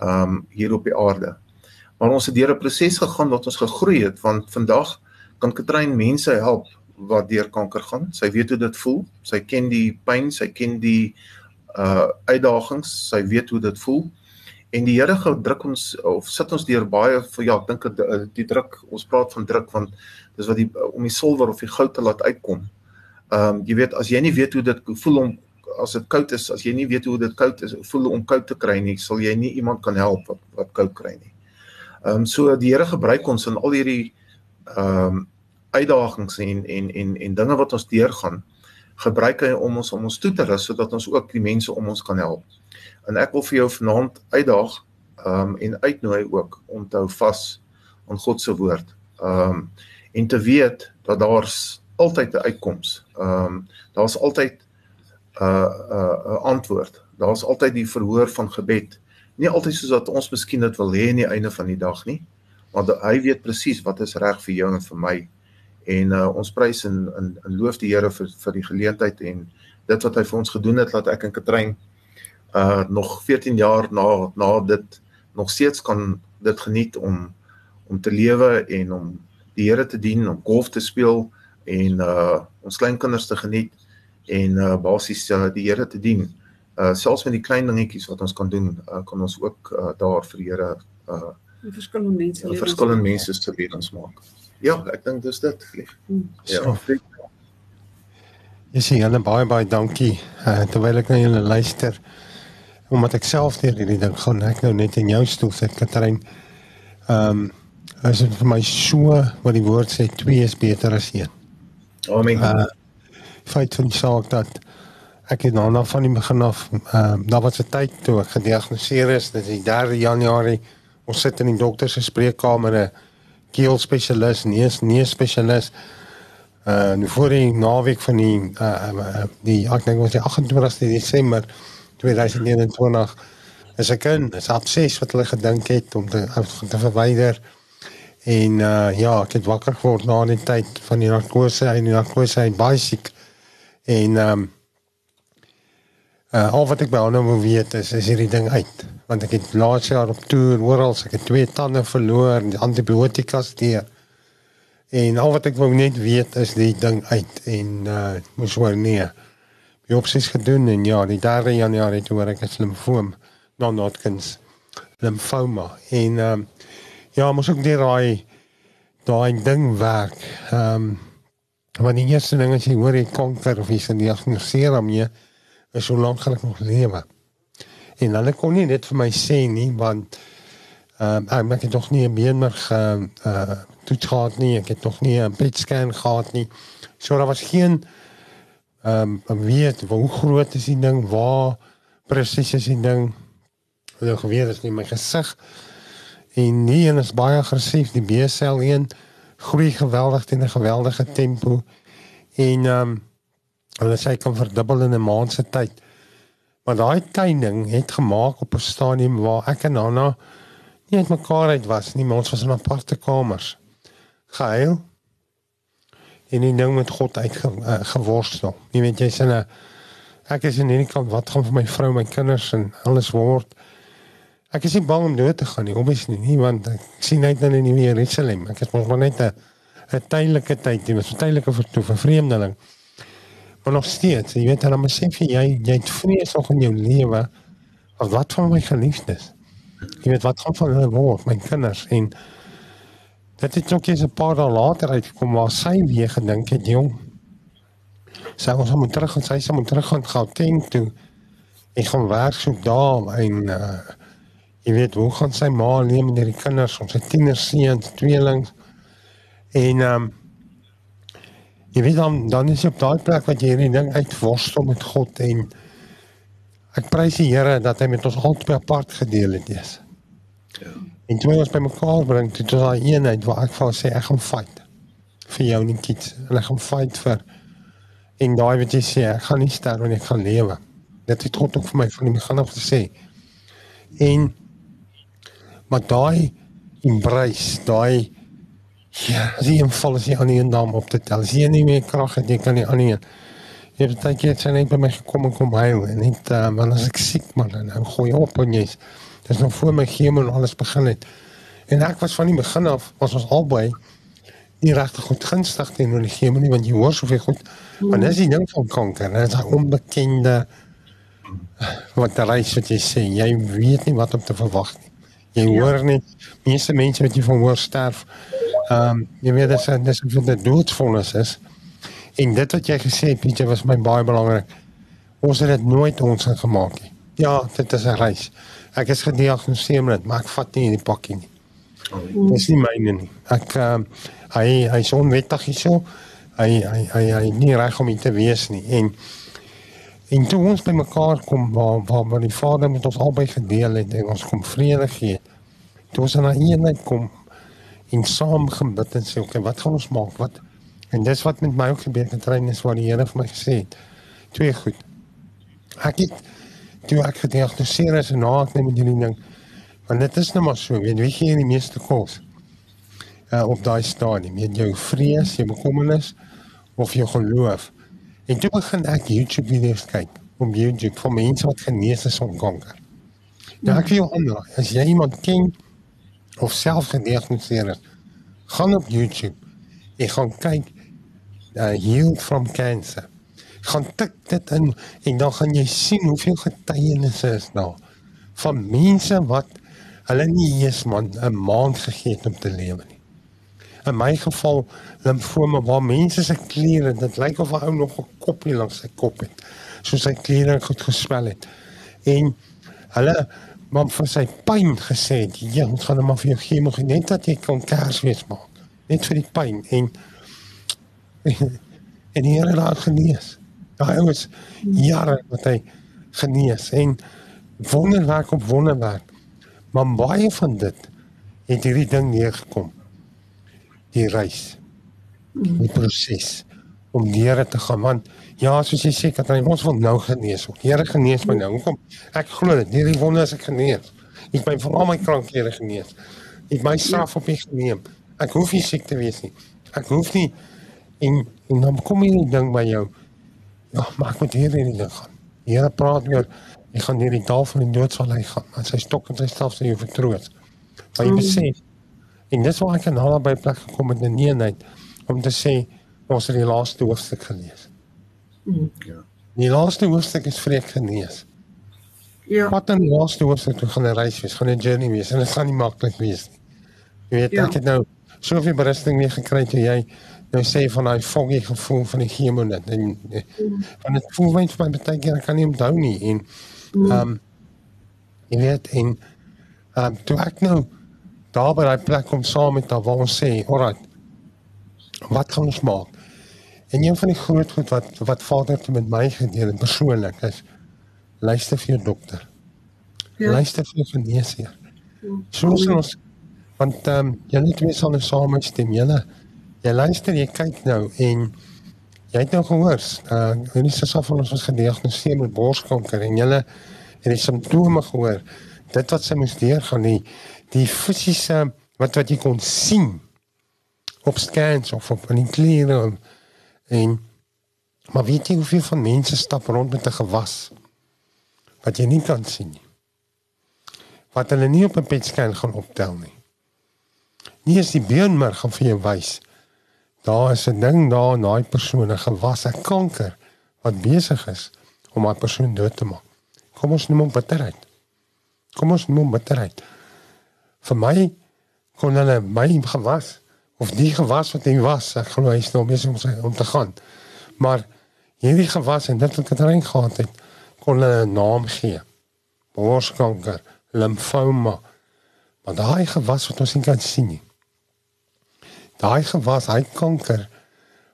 Um hier op die aarde. Maar ons het deur 'n proses gegaan wat ons gegroei het want vandag kan Katrein mense help wat deur kanker gaan. Sy weet hoe dit voel. Sy ken die pyn, sy ken die uh uitdagings, sy weet hoe dit voel. En die Here gedruk ons of sit ons deur baie ja, ek dink die, die druk, ons praat van druk want dis wat die om die silwer of die goud te laat uitkom. Ehm um, jy weet as jy nie weet hoe dit voel om as dit koud is, as jy nie weet hoe dit koud is, voel om koud te kry nie, sal jy nie iemand kan help wat wat koud kry nie. Ehm um, so die Here gebruik ons in al hierdie ehm um, uitdagings en en en en dinge wat ons deurgaan gebruik hy om ons om ons toe te rus sodat ons ook die mense om ons kan help. En ek wil vir jou vanaand uitdaag um en uitnooi ook om te hou vas aan God se woord. Um en te weet dat daar's altyd 'n uitkoms. Um daar's altyd 'n uh, 'n uh, 'n antwoord. Daar's altyd die verhoor van gebed. Nie altyd soos wat ons miskien dit wil hê aan die einde van die dag nie, maar hy weet presies wat is reg vir jou en vir my. En uh, ons prys en in in loof die Here vir vir die geleentheid en dit wat hy vir ons gedoen het dat ek en Katrein uh nog 14 jaar na na dit nog steeds kan dit geniet om om te lewe en om die Here te dien, om golf te speel en uh ons kleinkinders te geniet en uh basies uh, die Here te dien. Uh selfs met die klein dingetjies wat ons kan doen, uh, kan ons ook uh, daar vir die Here uh verskillende mense lewens verskillende mense se lewens maak. Ja, ek dink dis dit. Hmm. Ja. So, Jy sien, baie baie dankie. Uh, terwyl ek na julle luister, omdat ek self deur hierdie ding gaan ek nou net in jou stoel sit Katrein. Ehm um, as dit vir my so wat die woord sê twee is beter as een. Amen. Uh, feit van die saak dat ek het nou nog van die begin af ehm um, daar was 'n tyd toe ek gediagnoseer is dit is die 3 Januarie ons sit in die dokter se spreekkamer 'n keel spesialis is nie spesialis uh nou voor die naweek van die uh, uh die ek dink was die 28 Desember 2021 is ek in is abses wat hulle gedink het om te te verwyder en uh ja ek het wakker geword na die tyd van die narkose en die narkose en baie siek. En um uh al wat ek by hom nou weet is is hierdie ding uit. Want ek het laas jaar op toer oral ek het twee tande verloor die antibiotika steek en al wat ek wou net weet is die ding uit. En uh moes hoor nee biopsies gedoen en ja, die 3 Januarie toe ek het limfoom non-Hodgkins limfoma en um, ja, moes ook die raai daai ding werk. Ehm um, want die eerste ding as jy hoor jy kanker of jy se diagnoseer om jy is so lank gaan ek nog lewe. En hulle kon nie dit vir my sê nie want ehm um, ek het nog nie 'n been meer ge uh toets gehad nie, ek het nog nie 'n PET scan gehad nie. So daar was geen ehm um, weet hoe groot is die ding, waar presies is die ding. Hulle geweet is nie my gesig. En nie en is baie aggressief die B-sel een groei geweldig teen 'n geweldige tempo. En ehm um, hulle sê kan verdubbel in 'n maand se tyd. Maar daai tuining het gemaak op 'n stadium waar ek en Anna nie uit mekaar uit was nie, maar ons was in aparte kamers. Gehuil en die ding met God uitgeworstel. Uh, jy weet jy's in 'n ek is in hierdie kant wat gaan vir my vrou, my kinders en alles word. Ek is nie bang om dood te gaan nie, obvious nie, want ek sien nou in die nuwe Jerusalem. Ek is mos maar net 'n 'n tydelike tyd, 'n tydelike vertoef, 'n vreemdeling. Maar nog steeds, jy weet dan sê vir jy jy het vrees nog in jou lewe. Wat van my geliefdes? Jy weet wat gaan van hulle word, my kinders en Dit het ook eens 'n paar dae later uitgekom waar sy weer gedink het, jong. Sy was hom terug en sy sê hom terug gaan Gauteng toe. Ek gaan werk soek daar en uh jy weet hoe gaan sy ma neem met die kinders, ons het tieners seuns, tweelings. En um jy weet dan dan is jy op daai plek wat jy hierdie ding uitworstel met God en ek prys die Here dat hy met ons albei apart gedeel het, Jesus. Ja. En toe ons by mekaar bring, dit was daai eenheid waar ek vir sê ek gaan fight vir jou en kids. En ek gaan fight vir en daai wat jy sê, ek gaan nie sterf nie, ek gaan lewe. Dit het God ook vir my van die begin af gesê. En maar daai embrace, daai Ja, jy inval as jy aan die naam op te tel. As jy nie meer krag het, jy kan nie aan nie. Jy het baie keer sy net by my gekom en kom huil en net uh, want as ek siek man en nou gooi op en jy's dis nog voor my chemo en alles begin het. En ek was van die begin af was ons albei nie regtig goed gunstig teenoor die chemo nie want jy hoor soveel goed. Want dis die ding van kanker, dit is 'n onbekende wat daar is wat jy sê, jy weet nie wat om te verwag nie. Jy hoor nie meeste mense wat jy van hoor sterf Ehm um, jy weet dis dis vir die doodsvonnis is. En dit wat jy gesê het, Pieter, was my baie belangrik. Ons het dit nooit ons gemaak nie. Ja, dit is 'n reis. Ek is gediagnoseer met, maar ek vat nie hierdie pakkie nie. Dis nie myne nie. Ek ehm um, hy hy is onwettig hierso. Hy hy hy hy nie reg om te wees nie. En en toe ons by mekaar kom waar waar waar die Vader met ons albei gedeel het en ons kom vrede gee. Toe ons aan 'n eenheid kom en saam gebid en sê okay, wat gaan ons maak? Wat en dis wat met my ook gebeur het trein is wat die Here vir my gesê het. Twee goed. Ek het toe ek gediagnoseer is en na ek net met hierdie ding want dit is nou maar so, weet wie gee die meeste kos? Uh op daai stadium, met jou vrees, jou bekommernis of jou geloof. En toe begin ek YouTube video's kyk om YouTube vir mense wat genees is van kanker. Nou ek wil ander, as jy iemand ken of self gediagnoseer is, gaan op YouTube en gaan kyk uh healed from cancer. Gaan tik dit in en dan gaan jy sien hoeveel getuienisse is daar van mense wat hulle nie eens man 'n maand gegee het om te lewe nie. In my geval limfome waar mense se klere, dit lyk of 'n ou nog 'n koppie langs sy kop het, soos sy klere goed gespel het. En hulle maar vir sy pyn gesê het, "Ja, ons gaan hom maar vir jou gee, maar net dat jy kan kersfees maak. Net vir die pyn en en hier het hy genees. Daai ou is jare wat hy genees en wonderwerk op wonderwerk. Maar baie van dit het hierdie ding neergekom. Die reis. Die proses om neer te gaan want Ja, soos jy sê, Katrin, ons wil nou genees word. Here genees my nou. Hoekom? Ek glo dit. Hierdie wonder is ek genees. Ek my vir al my krankhede genees. Ek my straf op my geneem. Ek hoef nie siek te wees nie. Ek hoef nie en en dan kom hierdie ding by jou. Ja, maar ek moet hier in die ding gaan. Die Here praat met ek gaan hierdie dal van die dood sal hy gaan. En sy stok en sy staf sal jou vertroos. Maar jy besef en dis waar ek aan albei plek gekom het in eenheid om te sê ons het die laaste hoofstuk gelees. Ja. Die laaste hoofstuk is vreek genees. Ja. Wat dan die laaste hoofstuk toe gaan 'n reis wees, gaan 'n journey wees en dit gaan nie maklik wees nie. Jy weet ja. ek het nou soveel berusting mee gekry toe jy nou sê van daai foggy gevoel van die chemo net en mm. van dit voel my vir my baie keer kan nie onthou nie en mm. ehm um, jy weet en ehm um, toe ek nou daar by daai plek kom saam met daar waar ons sê, "Alright. Wat gaan ons maak?" En een van die groot goed wat wat Vader het met my gedeel en persoonlik is luister vir jou dokter. Ja. Luister vir jou geneesheer. Ja. Soos ons want ehm um, jy net weer sal saam stem julle. Jy luister, jy kyk nou en jy het nou gehoor, uh nie sesaf van ons was gediagnoseer met borskanker en julle het die simptome gehoor. Dit wat sy moes deurgaan nie die fisiese wat wat jy kon sien op scans of op 'n kliniek En maar weet jy hoeveel van mense stap rond met 'n gewas wat jy nie kan sien nie. Wat hulle nie op 'n PET-scan gaan optel nie. Nie is die beenmerg gaan vir jou wys. Daar is 'n ding daar in daai persoon, 'n gewas, 'n kanker wat besig is om daai persoon dood te maak. Kom ons neem hom bitterheid. Kom ons neem hom bitterheid. Vir my kon hulle my gewas of die gewas wat hy was, ek glo hy is nog besig om sy om te gaan. Maar hierdie gewas en dit wat het rein gehad het, kon hulle 'n naam gee. Borskanker, limfoma. Maar daai gewas wat ons nie kan sien nie. Daai gewas, hy kanker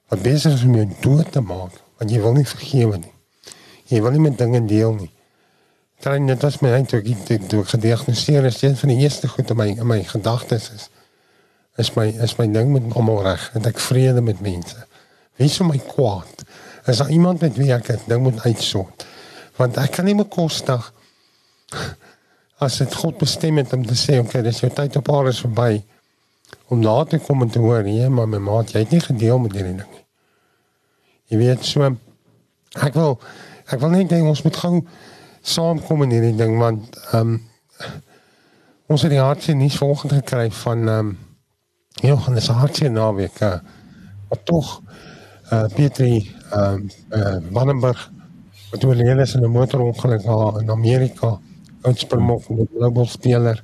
wat besig is om jou dood te maak, want jy wil nie vergewe nie. Jy wil nie met dinge deel nie. Trein net as my eintlik ek toe gediagnoseer is, een van die eerste goed in my in my gedagtes is is my is my ding met almal reg en ek vrede met mense. Wie sou my kwaad? Is daar iemand met wie ek dit ding moet uitsort? Want ek kan nie my kosdag as dit God bestem het om te sê, okay, dis jou tyd op aarde is verby om daar te kom en te hoor, nee, maar my maat, jy het nie gedeel met hierdie ding nie. Jy weet so ek wil ek wil net dink ons moet gou saamkom in hierdie ding want ehm um, ons het die hartjie nie volgende gekry van ehm um, Johannes hartjie naweek uh, wat tog uh Pietri ehm um, uh, Vandenberg wat oorlede is in 'n motorongeluk in Amerika uitspringmok met 'n global speler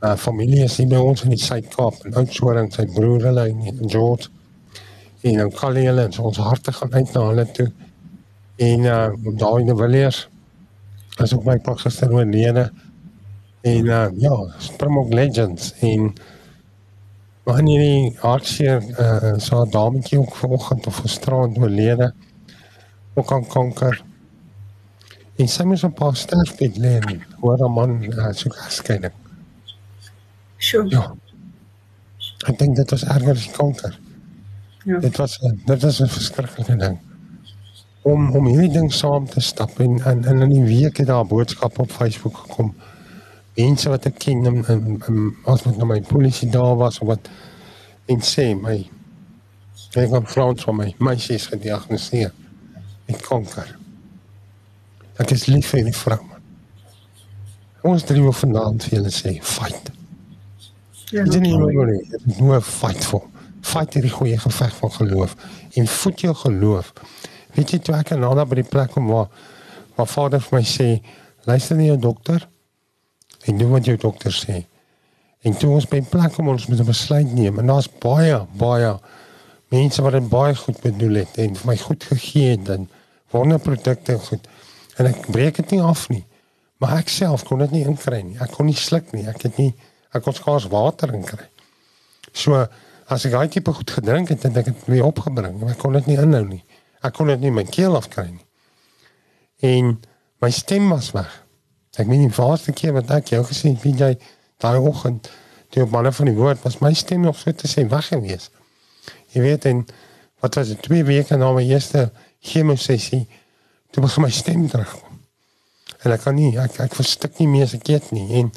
uh familie is hier by ons in die Suid-Kaap en Oudtshoorn sy broer hulle in George. En dan kan hulle ons harte gaan uit na hulle toe. En uh daai in Villiers as ook my pa gister oorlede en uh ja Springbok Legends. En wanneer die hartseer uh so 'n dametjie ook vanoggend of gisterand oorlede ook aan kanker en sy moes 'n paar sterfbed lê hoor 'n man uh, so geskeidelik Sure. ja ek dink dit was erger as kanker Ja. dit was dit was 'n verskriklike ding om om hierdie ding saam te stap en en, en in die week het daar boodskappe op Facebook gekom. Mense wat ek ken en, en, en as met my polisie daar was of wat en sê my ek het Frans van my meisie is gediagnoseer met kanker. Ek is lief vir die vrou. man. Ons drie wil vanaand vir julle sê fight. Ja. Dit is nie meer nie, dit is nur fight for. Fight hierdie goeie geveg van geloof en voed jou geloof. Weet jy toe ek en Nana by die plek kom waar waar vader vir my sê, luister na jou dokter en doen wat jou dokter sê. En toe ons by plek kom ons moet 'n besluit neem en daar's baie baie mense wat dit baie goed bedoel het en vir my goed gegee het en wonderprodukte goed. En ek breek dit nie af nie. Maar ek self kon dit nie inkry nie. Ek kon nie sluk nie. Ek het nie ek kon skaars water inkry. So as ek daai tipe goed gedrink het, het ek dit weer opgebring, maar ek kon dit nie inhou nie. Ek kon dit nie my keel afkry nie. En my stem was weg. Ek weet nie waarste keer wat ek jou gesien het, jy daai oggend toe op manne van die woord was my stem nog so te sê weg gewees. Jy weet en wat was dit twee weke na my eerste chemosessie toe begin my stem terugkom. En ek kan nie ek ek verstik nie meer as ek eet nie en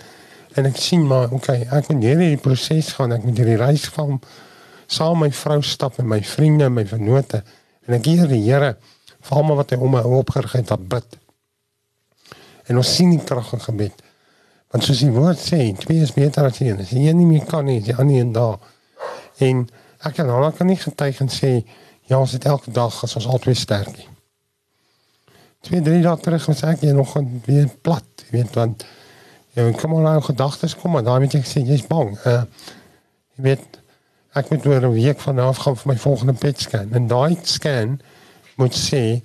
en ek sien maar okay, ek moet hierdie proses gaan, ek moet hierdie reis gaan saam met my vrou stap en my vriende en my vennote en ek hier die Here vir almal wat hy om my opgerig het bid. En ons sien die krag in gebed. Want soos die woord sê, twee is beter as een. As jy een nie meer kan nie, is die ander een daar. En ek kan nou kan nie getuig en sê ja, ons het elke dag as ons albei sterk. nie. Twee, drie dae terug was ek hier nog weer plat, weet want jy kom al nou gedagtes kom maar daai weet jy gesê jy's bang. Uh jy weet ek moet oor 'n week vanaf gaan vir my volgende PET scan. En daai scan moet sê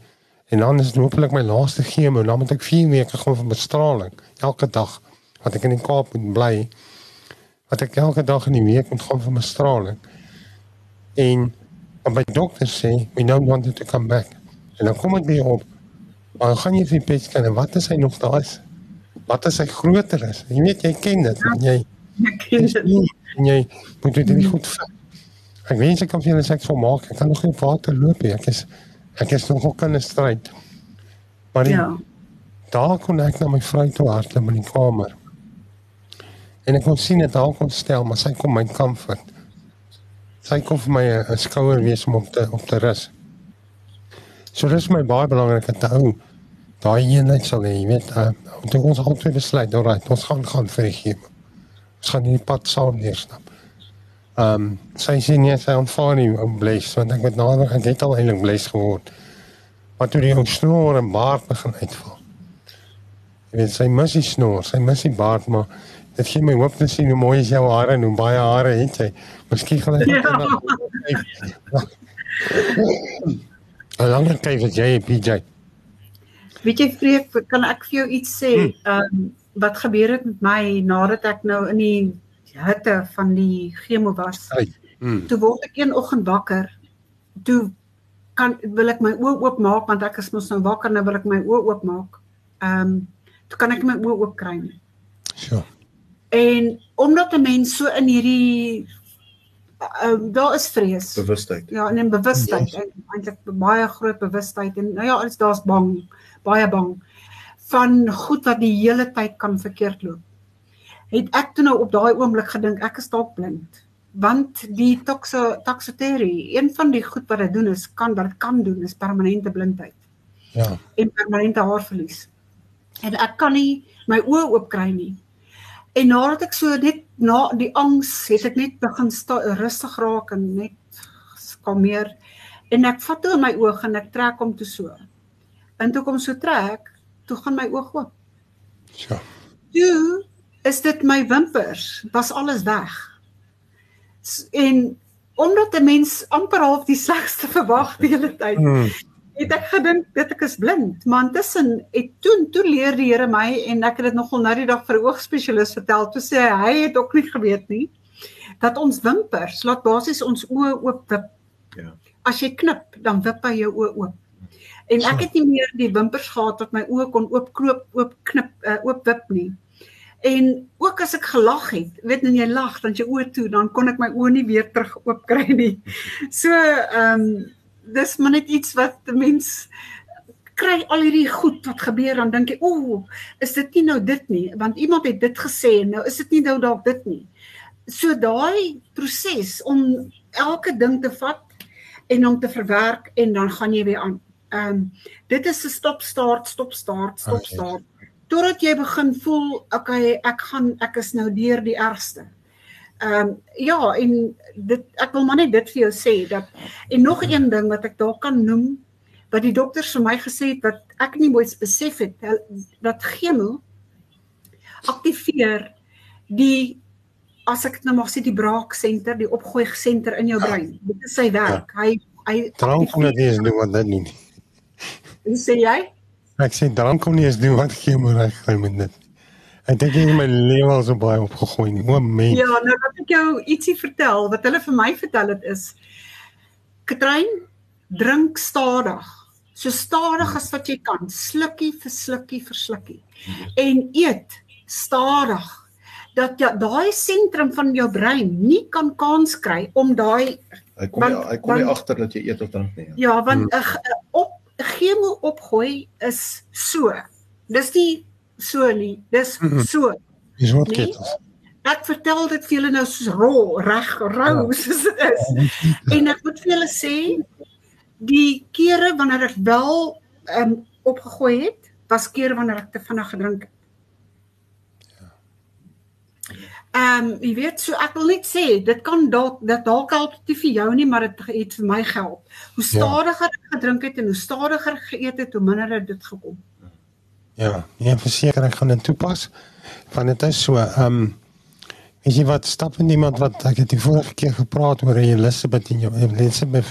en dan is dit hopelik my laaste chemo dan moet ek 4 weke gaan van bestraling elke dag wat ek in die Kaap moet bly wat ek elke dag in die week moet gaan van bestraling en wat my dokter sê we don't want it to come back. En dan kom ek weer op maar gaan jy vir die PET scan en wat as hy nog daar is? Wat as hy groter is? Jy weet jy ken dit en jy Ek ken dit. en jy moet dit goed vat. Ek wens ek kan vir julle sê ek sal maak. Ek kan nog nie op water loop nie. Ek is ek is nog ook in 'n stryd. Maar die, Ja. daar kon ek na my vrou toe hardloop in die kamer. En ek kon sien dit haar kon stel, maar sy kom my comfort. Sy kom vir my 'n skouer wees om op te op te rus. So dis my baie belangrik om te hou. Daai eenheid sal hê, jy weet, uh, toe ons altyd besluit, alright, ons gaan gaan vir die chemo. Ons gaan hierdie pad saam neerstap. Ehm um, sy sê nee, sy aanvaar nie om bles want ek met nader ek het al eintlik bles geword. Maar toe die ou snor en baard begin uitval. Jy weet sy mis die snor, sy mis die baard, maar dit gee my hoop te sien hoe mooi is jou hare en hoe baie hare het jy. Miskien gaan ek Ja. Hoe lank kyk wat jy PJ? Weet jy Freek, kan ek vir jou iets sê? Hmm. Ehm um, wat gebeur het met my nadat ek nou in die hitte van die chemo was? Ai. Mm. Toe word ek een oggend wakker. Toe kan wil ek my oë oopmaak want ek is mos nou wakker nou wil ek my oë oopmaak. Ehm um, toe kan ek my oë oop kry nie. So. En omdat 'n mens so in hierdie ehm uh, daar is vrees. bewustheid. Ja, en in bewustheid, en eintlik baie groot bewustheid en nou ja, alles daar's bang, baie bang van goed wat die hele tyd kan verkeerd loop. Het ek toe nou op daai oomblik gedink ek is dalk blind. want die toxo toxoterie, een van die goed wat dit doen is kan wat dit kan doen is permanente blindheid Ja. en permanente haarverlies. En ek kan nie my oë oop kry nie. En nadat ek so net na die angs het ek net begin sta, rustig raak en net kalmeer en ek vat toe my oë en ek trek hom toe so. En toe kom so trek, toe gaan my oog oop. Ja. Toe is dit my wimpers, was alles weg. En omdat 'n mens amper half die slegste verwag die hele tyd, Mm. het ek gedink dit ek is blind, maar intussen het toe toe leer die Here my en ek het dit nogal nou die dag vir 'n oogspesialis vertel. Toe sê hy hy het ook nie geweet nie dat ons wimpers laat basies ons oë oop wip. Ja. As jy knip, dan wip hy jou oë oop. En ek het nie meer die wimpers gehad wat my oë kon oopkroop, oop knip, uh, oop wip nie. En ook as ek gelag het, weet en jy lag dan jy oë toe, dan kon ek my oë nie weer terug oop kry nie. So ehm um, dis maar net iets wat 'n mens kry al hierdie goed wat gebeur dan dink jy, "O, is dit nie nou dit nie?" Want iemand het dit gesê en nou is dit nie nou dalk dit nie. So daai proses om elke ding te vat en om te verwerk en dan gaan jy weer aan. Ehm um, dit is 'n stop start, stop start, stop start. Totdat jy begin voel, okay, ek gaan ek is nou deur die ergste. Ehm um, ja, en dit ek wil maar net dit vir jou sê dat en nog een ding wat ek daar kan noem wat die dokters vir my gesê het wat ek nie mooi besef het dat chemo aktiveer die as ek dit nou mag sê die braaksenter, die opgooi senter in jou brein. Dit is sy werk. Hy hy Drank kon dit nie eens doen wat dit doen nie. Hoe sê jy? Ek sê drank kon nie eens doen wat chemo reg kry met dit. Ek dink ek het my lewe al so baie opgegooi nie. O mens. Ja, nou laat ek jou ietsie vertel wat hulle vir my vertel het is Katrein, drink stadig. So stadig as wat jy kan, slukkie vir slukkie vir slukkie. En eet stadig dat ja, daai sentrum van jou brein nie kan kans kry om daai Hy kom nie Want- hy kom nie want- agter dat jy eet of drink nie. ja. ja, want 'n hmm. op chemo opgooi is so. Dis nie so nie, dis Mhm. so. Dis wat Nee. ketels. Ek vertel dit vir julle nou soos rol, reg, rou Ja. soos dit is. En ek moet vir julle sê die kere wanneer ek wel ehm um, opgegooi het, was kere wanneer ek te vinnig gedrink het. Ehm um, jy weet so ek wil net sê dit kan dalk dat dalk help dit nie vir jou nie maar dit het vir my gehelp. Hoe stadiger ek gedrink het en hoe stadiger geëet het, hoe minder het dit gekom. Ja, ja, verseker ek gaan dit toepas. Want dit is so, ehm um, weet jy wat stap in iemand wat ek het die vorige keer gepraat oor in jou Elizabeth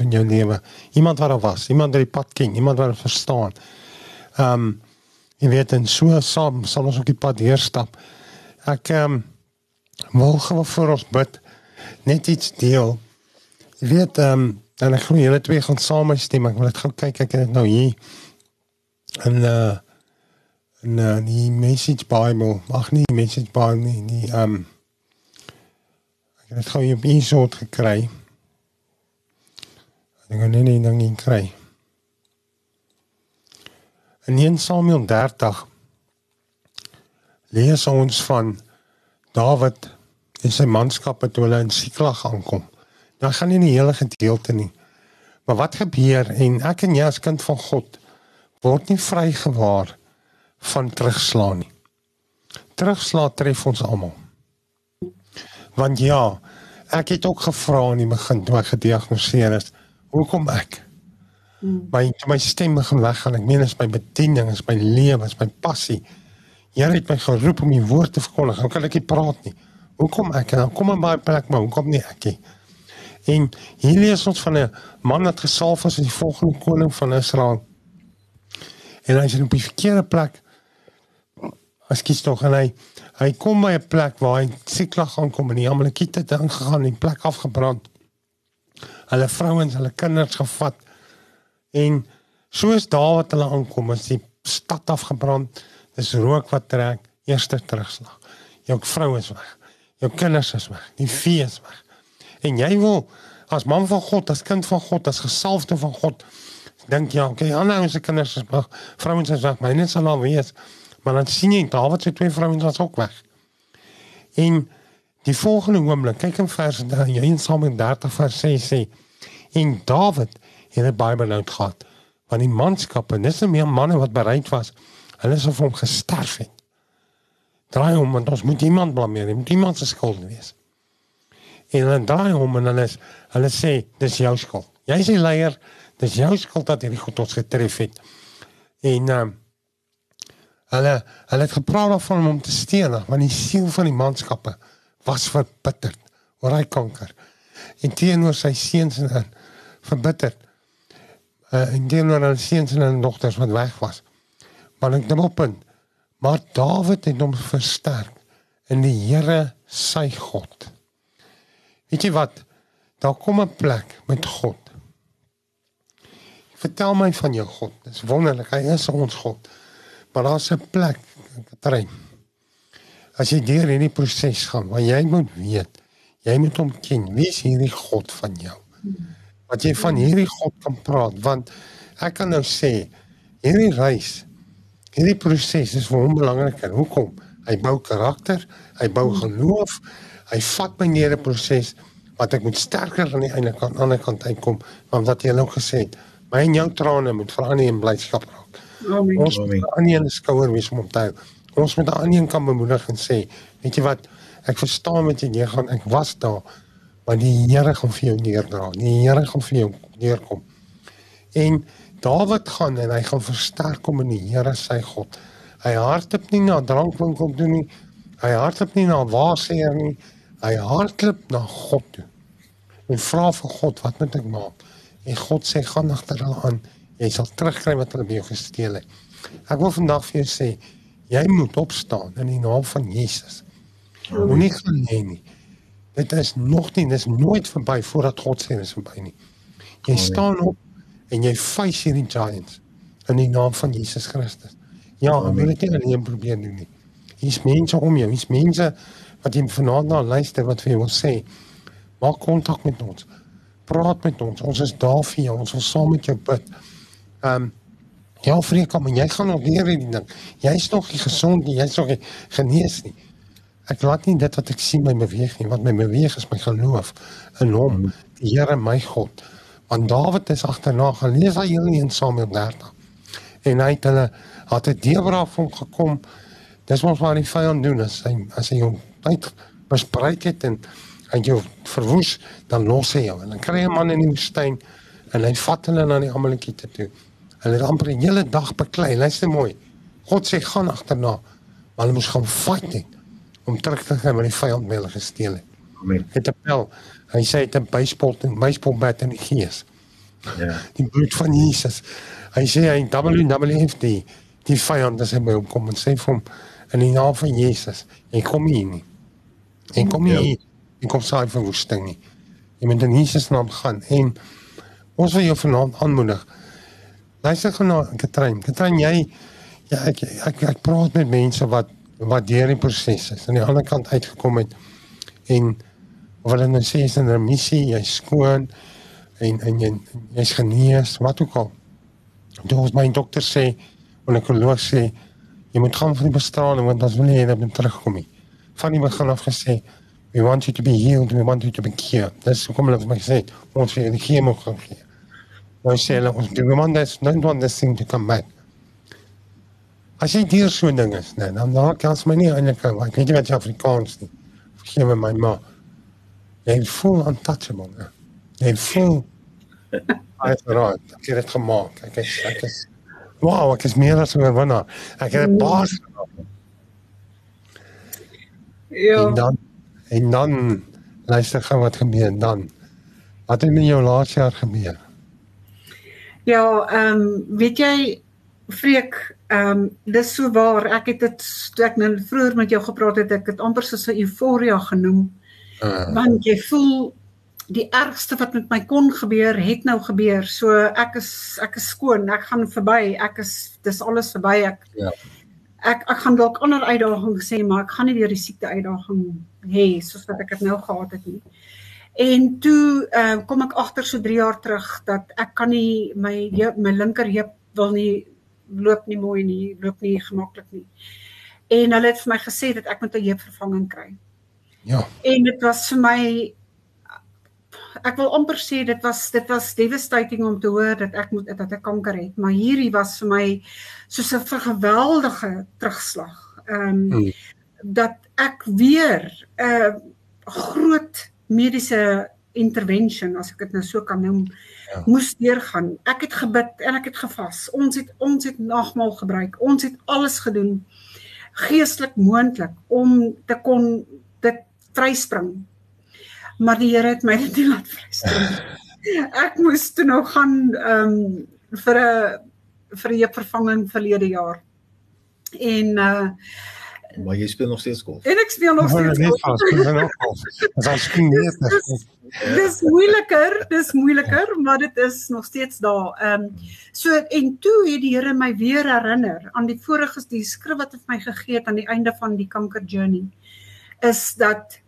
in jou lewe. Iemand wat daar was, iemand wat die pad ken, iemand wat verstaan. Ehm um, jy weet en so saam sal ons op die pad hier stap. Ek ehm um, wil gou vir ons bid net iets deel. Jy weet ehm um, en ek glo julle twee gaan saam stem. Ek wil dit gou kyk ek het nou hier. En uh en uh, die message bible ag nie message bible nie die um ek het dit gou hier op een soort gekry ek gaan nie ding in kry in 1 Samuel 30 lees ons van Dawid en sy manskappe toe hulle in Siklag aankom nou gaan nie die hele gedeelte nie maar wat gebeur en ek en jy as kind van God word nie vrygewaar van terugslaan nie. Terugslaan tref ons almal. Want ja, ek het ook gevra in die begin toe ek gediagnoseer is, hoekom ek? My my stem begin weggaan. Ek meen is my bediening, is my lewe, is my passie. Here het my geroep om die woord te verkondig. Hoe kan ek nie praat nie? Hoekom ek? En dan kom in baie plek maar hoekom nie ek nie? En hier lees ons van 'n man wat gesalf is as die volgende koning van Israel. En hy is op die verkeerde plek. Ekskuus tog en hy hy kom by 'n plek waar hy Siklag gaan kom en die Amalekiete het ingegaan en die plek afgebrand. Hulle vrouens, hulle kinders gevat. En soos daar wat hulle aankom, is die stad afgebrand. Dis rook wat trek, eerste terugslag. Jou vrou is weg. Jou kinders is weg. Die vee is weg. En jy wil as man van God, as kind van God, as gesalfde van God dink ja, okay, ander ouens se kinders is weg, vrouens is weg, myne sal al wees. Maar dan sien jy Dawid se twee vrouens was ook weg. En Die volgende oomblik, kyk in vers 1 Samuel 30 vers 6 sê en Dawid het 'n Bybel uitgehad van die manskappe, dis nie meer manne wat bereid was. Hulle is of hom gesterf het. Draai hom want ons moet iemand blameer, moet iemand se skuld wees. En dan draai hom en hulle hulle sê dis jou skuld. Jy is die leier, dis jou skuld dat hierdie goed ons getref het. En uh, hulle hulle het gepraat van om te steel, want die siel van die manskappe was verbitterd oor hy kanker. En teenoor sy seuns en verbitterd. Uh, en teenoor hulle seuns en dogters wat weg was. Maar ek dink op punt. Maar Dawid het hom versterk in die Here sy God. Weet jy wat? Daar kom 'n plek met God. Vertel my van jou God. Dis wonderlik. Hy is ons God. Maar daar's 'n plek, Katrein as jy deur hierdie proses gaan, want jy moet weet, jy moet hom ken. Wie is hierdie God van jou? Wat jy van hierdie God kan praat, want ek kan nou sê hierdie reis, hierdie proses is vir hom belangrik. Hoekom? Hy bou karakter, hy bou geloof, hy vat my neer 'n proses wat ek moet sterker aan die einde kan aan die ander kant uitkom, want wat jy nou gesê het, my en jou trane moet verander in blydskap raak. Amen. Ons moet aan die ander skouer wees om te hou ons moet aan een kan bemoedig en sê, weet jy wat, ek verstaan wat jy gaan, ek was daar, maar die Here gaan vir jou neerdra. Die Here gaan vir jou neerkom. En Dawid gaan en hy gaan versterk om in die Here sy God. Hy hardloop nie na drankwinkel toe nie. Hy hardloop nie na waarseer nie. Hy hardloop na God toe. En vra vir God, wat moet ek maak? En God sê, gaan agter hulle aan. Jy sal terugkry wat hulle by jou gesteel het. Ek wil vandag vir jou sê, Jy moet opstaan in die naam van Jesus. Moenie gaan lê nie. Dit is nog nie, dit is nooit verby voordat God sê dit is verby nie. Jy staan op en jy face hierdie giants in die naam van Jesus Christus. Ja, wil dit nie alleen probeer doen nie. Hier's mense om jou, hier's mense wat jy vanaand na luister wat vir jou wil sê. Maak kontak met ons. Praat met ons. Ons is daar vir jou. Ons wil saam met jou bid. Ehm um, Ja, vriend, kom, jy gaan nog leer hierdie ding. Jy's nog nie gesond nie, jy's nog nie genees nie. Ek laat nie dit wat ek sien my beweeg nie, wat my beweeg is my geloof in hom, die Here my God. Want Dawid is agterna gelees hy hierdie in Samuel 30. En hy het hulle het 'n Debra van gekom. Dis wat maar die vyand doen as hy as hy hom uit bespreek het en hy jou verwoes, dan los hy jou en dan kry jy 'n man in die woestyn en hy vat hulle na die Amalekiete toe. Hulle het amper 'n hele dag beklei. Luister mooi. God sê gaan agterna. Maar hulle moes gaan fight net om terug te gaan met die vyand wat hulle gesteel het. Amen. Het 'n pel. Hy sê dit 'n baseball en baseball bat in die gees. Ja. Die bloed van Jesus. Hy sê hy WWF die die vyand as hy by hom kom en sê vir hom in die naam van Jesus, jy kom hier nie. Jy kom nie. Ja. Jy kom saai van woestyn nie. Jy moet in Jesus naam gaan en ons wil jou vanaand aanmoedig. Luister gou na Katrein. Katrein, jy ja, ek, ek ek praat met mense wat wat deur die proses is aan die ander kant uitgekom het en of hulle nou sê is 'n missie, jy's skoon en en jy jy's genees, wat ook al. Dit was my dokter sê, en ek los sê jy moet gaan vir die bestraling want dan wil jy net terugkom nie. Van die begin af gesê we want you to be healed, we want you to be cured. Dis hoekom hulle vir my sê ons wil die chemo gee. Nou sê hulle ons doen man dis nou dan dis thing to come back. As jy hier so ding is, nee, dan dan kan jy nie eintlik. Ek weet jy wat Afrikaans nie. Vergeet my my ma. Jy full untouchable. Nee. Jy is full Hy het raak. Ek het dit gemaak. Ek is ek is Wow, ek is meer as 'n wenner. Ek het 'n baas. Ja. En dan en dan luister gou wat gebeur dan. Wat het met jou laaste jaar gebeur? Ja, ehm um, weet jy Freek, ehm um, dis so waar. Ek het dit ek nou vroeër met jou gepraat het, ek het amper so 'n euforia genoem. Uh. Want jy voel die ergste wat met my kon gebeur, het nou gebeur. So ek is ek is skoon. Ek gaan verby. Ek is dis alles verby. Ek Ja. Ek ek gaan dalk ander uitdagings sê, maar ek gaan nie weer die siekte uitdaging hê soos wat ek dit nou gehad het nie. En toe uh, kom ek agter so 3 jaar terug dat ek kan nie my my linker heup wil nie loop nie mooi nie, loop nie gemaklik nie. En hulle het vir my gesê dat ek moet 'n heupvervanging kry. Ja. En dit was vir my ek wil amper sê dit was dit was devastating om te hoor dat ek moet dat ek kanker het, maar hierdie was vir my soos 'n geweldige terugslag. Ehm um, hmm. dat ek weer 'n uh, groot mediese intervention as ek dit nou so kan noem ja. moes deurgaan. Ek het gebid en ek het gevas. Ons het ons het nagmaal gebruik. Ons het alles gedoen geestelik moontlik om te kon dit vryspring. Maar die Here het my dit nie laat vryspring. Ek moes toe nog gaan ehm um, vir 'n vir 'n vervanging verlede jaar. En uh maar jy speel nog steeds golf. En ek speel nog steeds golf. Dit is nie Dis moeiliker, dis moeiliker, maar dit is nog steeds daar. Ehm um, so en toe het die Here my weer herinner aan die vorige die skrif wat hy vir my gegee het aan die einde van die kanker journey is dat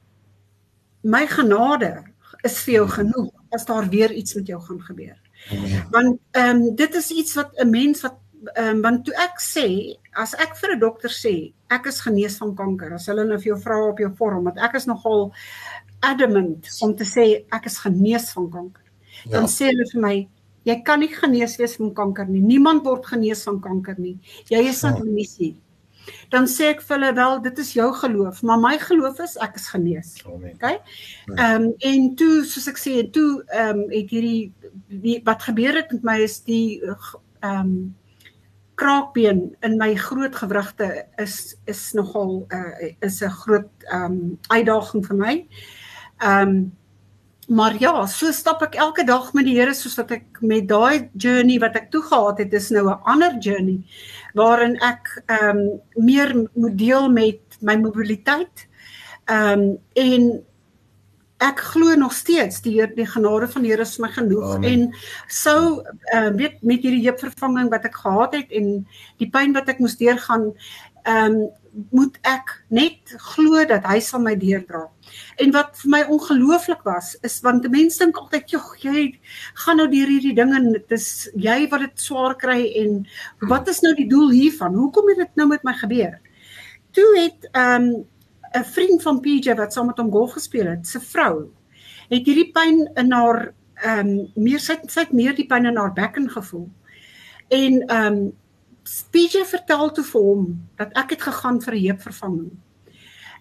my genade is vir jou genoeg as daar weer iets met jou gaan gebeur. Want ehm um, dit is iets wat 'n mens wat ehm um, want toe ek sê as ek vir 'n dokter sê ek is genees van kanker as hulle nou vir jou vra op jou vorm want ek is nogal adamant om te sê ek is genees van kanker. Ja. dan sê hulle vir my jy kan nie genees wees van kanker nie. Niemand word genees van kanker nie. Jy is aan die missie dan sê ek vir hulle wel dit is jou geloof maar my geloof is ek is genees. Amen. Okay ehm um, en toe soos ek sê toe ehm um, het hierdie die, wat gebeur het met my is die ehm um, kraakbeen in my groot gewrigte is is nogal uh, is 'n groot um uitdaging vir my. Um maar ja, so stap ek elke dag met die Here soos wat ek met daai journey wat ek toe gehad het, is nou 'n ander journey waarin ek um meer moet deel met my mobiliteit. Um en ek glo nog steeds die Heer die genade van die Here is my genoeg Amen. en sou uh, weet met hierdie heupvervanging wat ek gehad het en die pyn wat ek moes deurgaan ehm um, moet ek net glo dat hy sal my deurdra. En wat vir my ongelooflik was is want mense dink altyd jog jy gaan nou deur hierdie ding en dit is jy wat dit swaar kry en wat is nou die doel hiervan? Hoekom het dit nou met my gebeur? Toe het ehm um, 'n vriend van PJ wat saam met hom golf gespeel het, se vrou het hierdie pyn in haar ehm um, meer sy sy het meer die pyn in haar bekken gevoel. En ehm um, PJ vertel toe vir hom dat ek het gegaan vir 'n heupvervanging.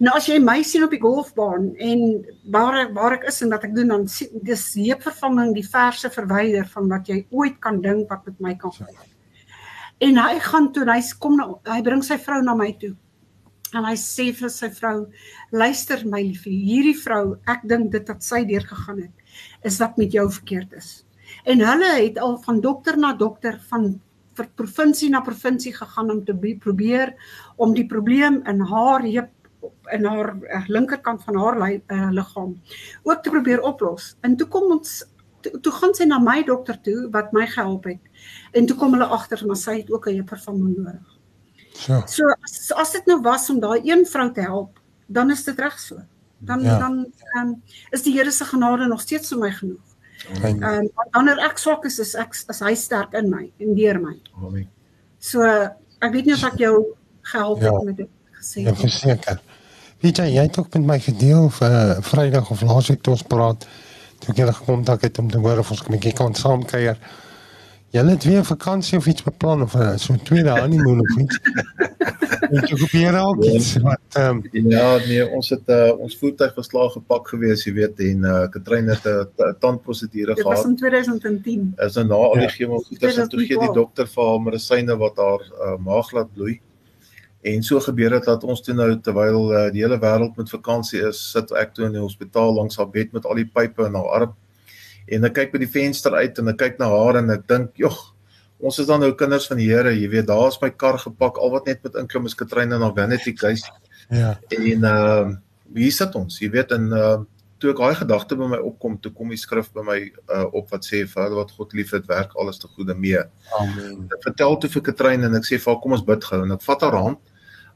Nou as jy my sien op die golfbaan en waar waar ek is en wat ek doen dan dis heupvervanging die verse verwyder van wat jy ooit kan dink wat met my kan gebeur. En hy gaan toe hy kom na hy bring sy vrou na my toe en hy sê vir sy vrou luister my liefie hierdie vrou ek dink dit wat sy deur gegaan het is wat met jou verkeerd is en hulle het al van dokter na dokter van vir provinsie na provinsie gegaan om te probeer om die probleem in haar heup in haar uh, linkerkant van haar uh, liggaam ook te probeer oplos en toe kom ons toe, toe gaan sy na my dokter toe wat my gehelp het en toe kom hulle agter maar sy het ook 'n vervanging nodig So. So as, as dit nou was om daai een vrou te help, dan is dit reg so. Dan ja. dan um, is die Here se genade nog steeds vir my genoeg. Ehm um, wanneer ek swak is, is ek as hy sterk in my en deur my. Amen. So ek weet nie of ek jou gehelp ja. het met dit gesê. Ja, verseker. Weet jy, jy het ook met my gedeel vir uh, Vrydag of laasweek toe ons praat. Toe ek geleer gekontak het om te hoor of ons 'n bietjie kan saamkuier. Julle het weer vakansie of iets beplan of uh, so 'n tweede honeymoon of iets. Ek probeer al iets wat ehm um, ja, nee, ons het uh, ons voertuig was klaar gepak gewees, jy weet, en uh Katrine het 'n tandprosedure gehad. Dit was in 2010. Is nou na al die ja. chemo goeders en toe gee die dokter vir haar medisyne wat haar uh, maag laat bloei. En so gebeur dit dat ons toe nou terwyl uh, die hele wêreld met vakansie is, sit ek toe in die hospitaal langs haar bed met al die pype in haar arm en ek kyk by die venster uit en ek kyk na haar en ek dink, "Jog, ons is dan nou kinders van die Here, jy weet, daar is my kar gepak, al wat net met inklim is Katrine na Vanity Case." Ja. En ehm uh, hier sit ons, jy weet, en uh toe ek daai gedagte by my opkom, toe kom die skrif by my uh op wat sê, "Vader wat God liefhet, werk alles te goeie mee." Amen. Ek vertel toe vir Katrine en ek sê, "Vader, kom ons bid gou." En ek vat haar hand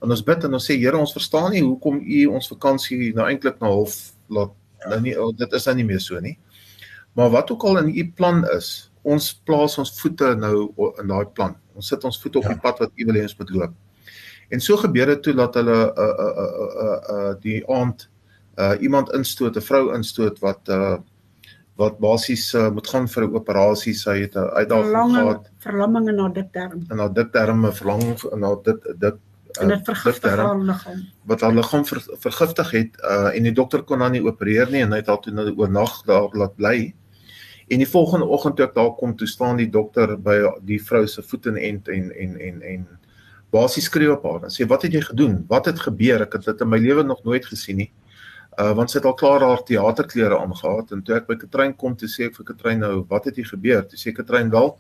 en ons bid en ons sê, "Here, ons verstaan nie hoekom U ons vakansie nou eintlik na half laat nou nie oh, dit is nou nie meer so nie." Maar wat ook al in u plan is, ons plaas ons voete nou in daai plan. Ons sit ons voete op ja. die pad wat u wil hê ons moet loop. En so gebeur dit toe dat hulle uh uh uh uh, uh die aand uh iemand instoot, 'n vrou instoot wat uh wat basies uh, moet gaan vir 'n operasie, sy het 'n uitdaging gehad, verlamming in haar dikterm. In haar dikterm, 'n verlamming in haar dit dit en dit vergiftig haar liggaam. Wat haar liggaam ver, vergiftig het uh en die dokter kon haar nie opereer nie en hy het haar toe nou oornag daar laat bly. En die volgende oggend toe ek daar kom, toe staan die dokter by die vrou se voet en en en en en, en basies skreeu op haar en sê wat het jy gedoen? Wat het gebeur? Ek het dit in my lewe nog nooit gesien nie. Uh want sy het al klaar haar teaterklere aangetree en toe ek by Katrein kom te sê ek vir Katrein nou wat het hier gebeur? Toe sê Katrein wel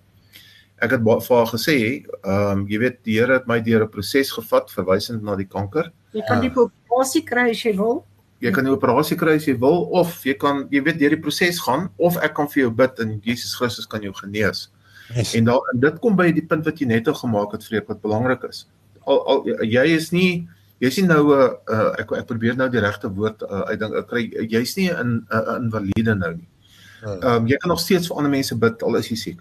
ek het vir haar gesê, ehm um, jy weet die Here het my deur 'n proses gevat verwysend na die kanker. Jy kan die operasie kry as jy wil. Jy kan die operasie kry as jy wil of jy kan jy weet deur die proses gaan of ek kan vir jou bid en Jesus Christus kan jou genees. Yes. En dan en dit kom by die punt wat jy net gemaak het vreek wat belangrik is. Al, al jy is nie jy's nie nou 'n uh, uh, ek ek probeer nou die regte woord uh, uitdink ek kry jy's nie 'n 'n uh, invalide nou nie. Ja. Ehm um, jy kan nog steeds vir ander mense bid al is jy siek.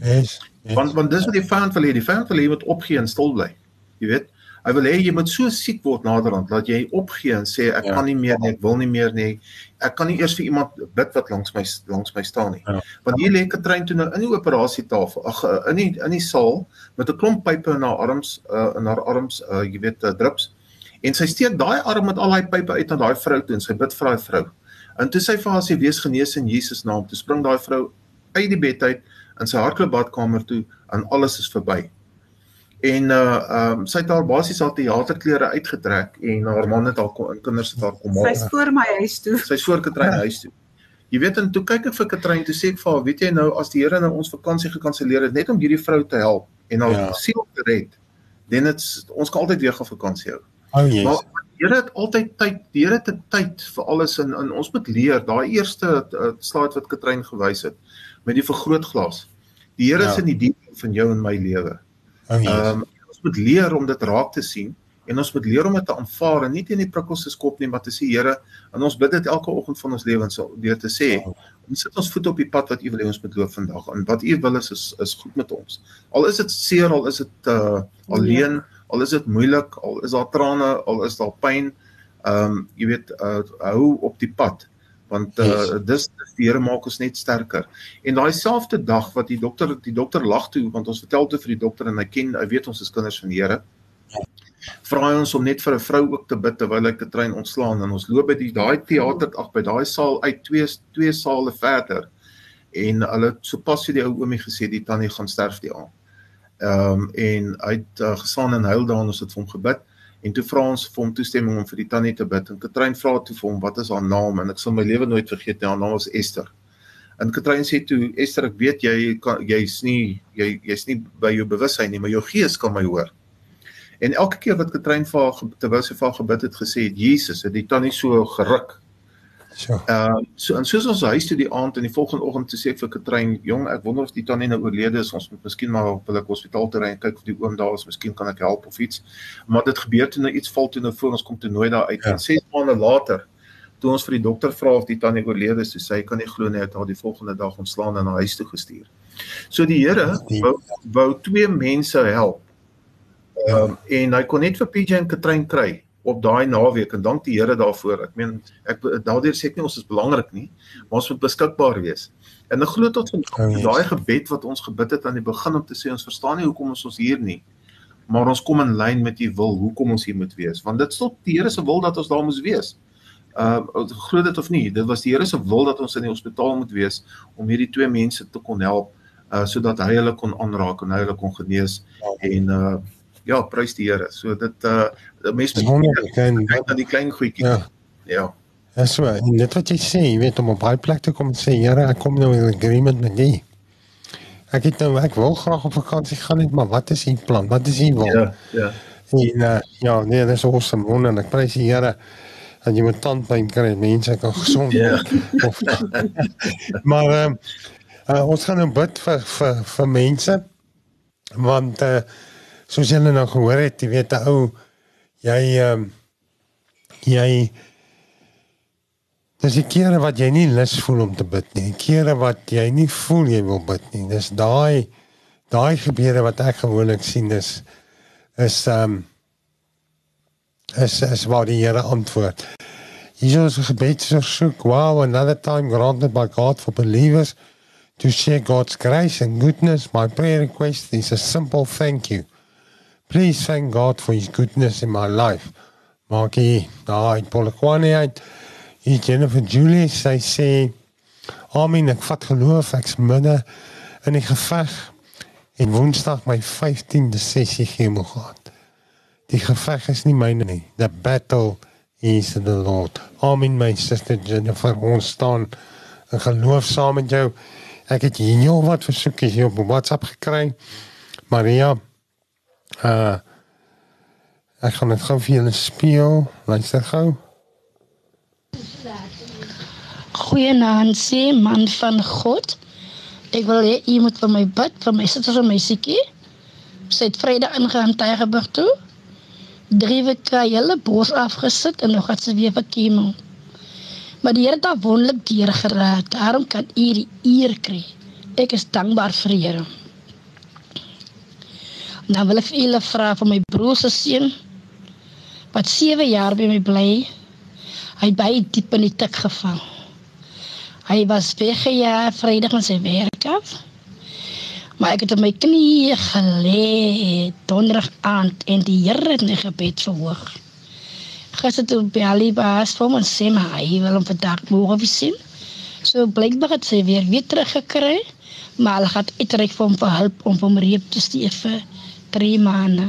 Yes, yes. Want want dis wat die vyand wil hê, die vyand wil hê jy moet opgee en stil bly. Jy weet, hy wil hê jy moet so siek word naderhand dat jy opgee en sê ek ja. kan nie meer nie, ek wil nie meer nie. Ek kan nie eers vir iemand bid wat langs my langs my staan nie. Ja. Want hier lê Katrein toe nou in die operasietafel, ag eh, in die in die saal met 'n klomp pype in haar arms, uh, in haar arms, uh, jy weet, uh, drips. En sy steek daai arm met al daai pype uit aan daai vrou toe en sy bid vir daai vrou. En toe sy vir haar sê wees genees in Jesus naam, toe spring daai vrou uit die bed uit in sy hartklop badkamer toe en alles is verby. En uh ehm um, sy het haar basies al teaterklere uitgetrek en haar man het haar in kinders het haar kom haal. Sy's voor my huis toe. Sy's voor Katrein huis toe. Jy weet en toe kyk ek vir Katrein toe sê ek vir haar, weet jy nou as die Here nou ons vakansie gekanselleer het net om hierdie vrou te help en haar ja. siel te red, dan dit ons kan altyd weer gaan vakansie hou. Oh yes. Maar die Here het altyd tyd, die Here het tyd vir alles en, en ons moet leer. Daai eerste uh, slide wat Katrein gewys het met die vergrootglas. Die Here ja. is in die diep van jou en my lewe. Oh, ehm um, ons moet leer om dit raak te sien en ons moet leer om dit te aanvaar en nie teen die prikkels se skop nie, maar te sê Here, en ons bid dit elke oggend van ons lewens deur te sê, oh. ons sit ons voet op die pad wat U wil hê ons moet loop vandag en wat U wil is, is is goed met ons. Al is dit seer, al is dit uh alleen, ja. al is dit moeilik, al is daar trane, al is daar pyn, ehm um, jy weet, uh, hou op die pad want uh, yes. dis die Here maak ons net sterker. En daai selfde dag wat die dokter die dokter lag toe want ons vertel toe vir die dokter en hy ken hy weet ons is kinders van die Here. Vra hy ons om net vir 'n vrou ook te bid terwyl hy Katrein ontslaan en ons loop by die daai teater ag by daai saal uit twee twee sale verder en hulle sopas vir die ou oomie gesê die tannie gaan sterf die aand. Ehm um, en hy het uh, gestaan en huil daar en ons het vir hom gebid. En toe vra ons vir hom toestemming om vir die tannie te bid. En Katrein vra toe vir hom wat is haar naam en ek sal my lewe nooit vergeet nie. Haar naam was Esther. En Katrein sê toe Esther, ek weet jy kan jy's nie jy jy's nie by jou bewussyn nie, maar jou gees kan my hoor. En elke keer wat Katrein vir haar terwyl sy vir haar gebid het gesê het Jesus, het die tannie so geruk So. Ehm uh, so en soos ons huis toe die aand en die volgende oggend te sê vir Katrein, jong, ek wonder of die tannie nou oorlede is. Ons moet miskien maar op hulle hospitaal toe ry en kyk of die oom daar is. Miskien kan ek help of iets. Maar dit gebeur toe nou iets val toe nou voor ons kom toe nooit daar uit. Ja. En 6 maande later toe ons vir die dokter vra of die tannie oorlede is, sy kan nie glo nie het haar die volgende dag ontslaan en na huis toe gestuur. So die Here wou, wou twee mense help. Ja. Ehm um, en hy kon net vir PJ en Katrein kry op daai naweek en dank die Here daarvoor. Ek meen ek daardeur sê ek nie ons is belangrik nie, maar ons moet beskikbaar wees. En ek glo tot van oh, daai gebed wat ons gebid het aan die begin om te sê ons verstaan nie hoekom ons ons hier nie, maar ons kom in lyn met u wil, hoekom ons hier moet wees, want dit stop die Here se wil dat ons daar moet wees. Uh glo dit of nie, dit was die Here se wil dat ons in die hospitaal moet wees om hierdie twee mense te kon help uh sodat hy hulle kon aanraak en hy hulle kon genees en uh ja, prys die Here. So dit uh mense moet kyk na die klein goedjies. Ja. Ja. Ja, so, en dit wat jy sê, jy weet om op baie plek te kom en sê, Here, ek kom nou in agreement met U. Ek het nou ek wil graag op vakansie gaan net, maar wat is U plan? Wat is U wil? Ja, ja. En uh, ja, nee, dis awesome. Wonder, ek prys die Here dat jy met tandpyn kry, mense kan gesond word. Ja. maar ehm uh, uh, ons gaan nou bid vir vir vir mense want uh, soos julle nou gehoor het, jy weet 'n ou jy ehm um, jy Dis die kere wat jy nie lus voel om te bid nie. Die kere wat jy nie voel jy wil bid nie. Dis daai daai gebeure wat ek gewoonlik sien is is ehm um, is is waar die Here antwoord. Hier is 'n gebedsversoek. Wow, another time granted by God for believers to share God's grace and goodness. My prayer request is a simple thank you. Please thank God for his goodness in my life. Maak hy daai Polokwane uit. Hier Jennifer Julie sy sê Amen, ek vat geloof ek's midde in die geveg en Woensdag my 15de sessie chemo gehad. Die geveg is nie myne nie. The battle is the Lord. Amen my sister Jennifer, ons staan in geloof saam met jou. Ek het hier jou wat versoekies hier op WhatsApp gekry. Maria uh ek gaan dit gou vir julle speel. Luister gou. Goeienaand, sê man van God. Ek wil hê u moet vir my bid, vir my sister en my siekie. Sy het Vrydag ingegaan Tygerberg toe. Drie weke hele bos afgesit en nog het sy weer vir chemo. Maar die Here het haar wonderlik deurgeraak. Daarom kan u die eer kry. Ek is dankbaar vir Here. Nou wil ek vir julle vra vir my broer se seun wat 7 jaar by my bly. Hy baie diep in die tik geval. Hy was weggejaag Vrydag van sy werk af. Maar ek het op my knieë gelê donderdag aand en die Here het my gebed verhoog. Gister toe by Ali baas vir ons sê maar hy wil hom vandag môre weer sien. So blykbaar het sy weer weer teruggekry, maar hulle gaan uitreik vir hom vir hulp om hom reep te stuur vir 3 maande.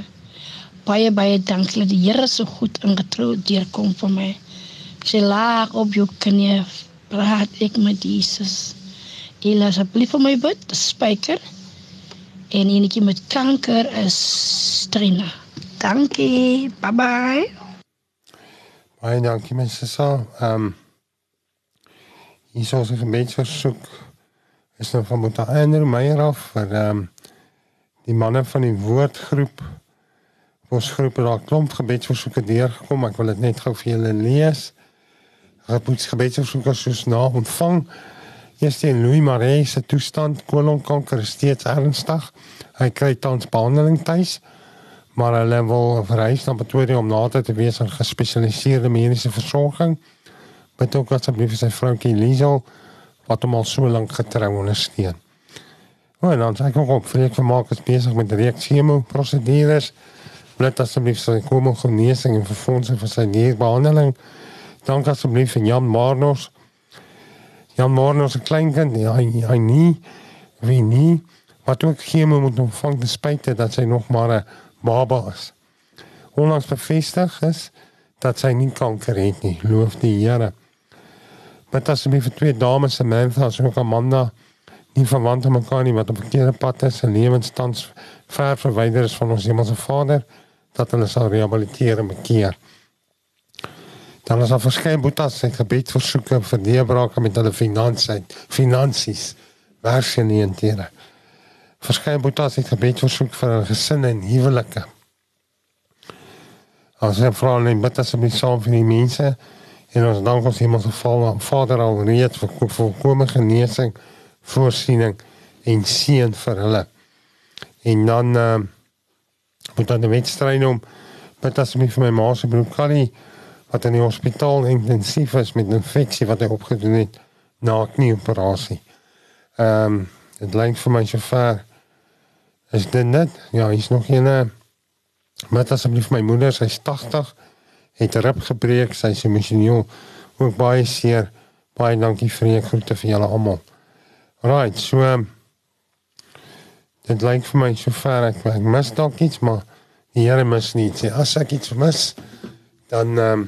Baie baie dankie dat die Here so goed en getrou deurkom vir my. Ek sê laag op jou knieë praat ek met Jesus. Ela asseblief vir my bid, spyker. En enetjie met kanker is Trina. Dankie. Bye bye. Baie dankie mense so. Ehm um, hier sou se gebedsversoek is nou van Boeta Andrew Meyer af vir ehm um, die manne van die woordgroep. Ons groep het daar klomp gebedsversoeke deurgekom. Ek wil dit net gou vir julle lees. Rapoets gebedsversoeke soos na ontvang. Eerste in Louis Maree se toestand kolonkanker is steeds ernstig. Hy kry tans behandeling tuis, maar hulle wil verhuis na Pretoria om nader te wees aan gespesialiseerde mediese versorging. Met ook asseblief sy vroukie Liesel wat hom al so lank getrou ondersteun. O, en dan sê ek ook op Freek vermaak is besig met reeks chemo prosedures. Blyt asseblief sy kom om genesing en verfondsing vir sy nierbehandeling. Dank asseblief aan Jan Marnos. Jan Marnos 'n klein kind, ja, hy hy nie wie nie wat ook chemo moet ontvang ten spyte dat sy nog maar 'n baba is. Onlangs bevestig is dat sy nie kanker het nie. Loof die Here. Met asseblief vir twee dames, Samantha en Amanda nie verwant aan mekaar nie wat op verkeerde pad is en lewenstans ver verwyder is van ons hemelse Vader dat hulle sal rehabiliteer en bekeer. Dan is daar verskeie boetas en gebedsversoeke vir deurbrake met hulle finansies, finansies, werksgeleenthede. Verskeie boetas het gebedsversoek vir hulle gesinne en huwelike. Ons het vra net met asseblief saam vir die mense en ons dank ons hemelse Vader al reeds vir volkomme genesing voorsiening en seën vir hulle. En dan uh, moet dan die wedstryd om met as my vir my ma se broer Callie wat in die hospitaal intensief is met 'n infeksie wat hy opgedoen het na 'n knieoperasie. Ehm um, dit lyk vir my so ver is dit net ja, hy's nog in 'n met asseblief my moeder, sy's 80, het rib gebreek, sy's emosioneel ook baie seer. Baie dankie vir die groete vir julle almal. Right, so um, dit lyk vir my so ver ek, ek mis dalk iets, maar die Here mis nie. Sê as ek iets mis, dan ehm um,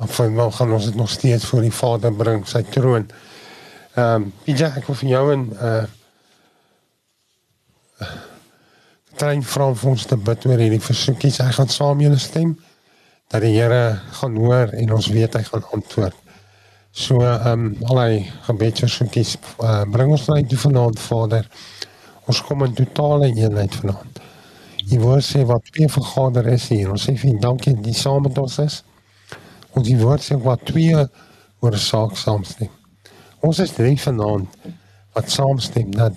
of dan gaan ons dit nog steeds voor die Vader bring, sy troon. Ehm um, Pieter, ek wil vir jou en uh trein vra vir ons te bid oor hierdie versoekies. Hy gaan saam julle stem dat die Here gaan hoor en ons weet hy gaan antwoord. So ehm um, allei gebedsversoekies uh, bring ons net vanaand Vader. Ons kom in totale eenheid vanaand. U woord sê wat twee vergader is hier. Ons sê vir dankie dat jy saam met ons is. Ons die woord sê wat twee oor 'n saak saamstem. Ons is drie vanaand wat saamstem dat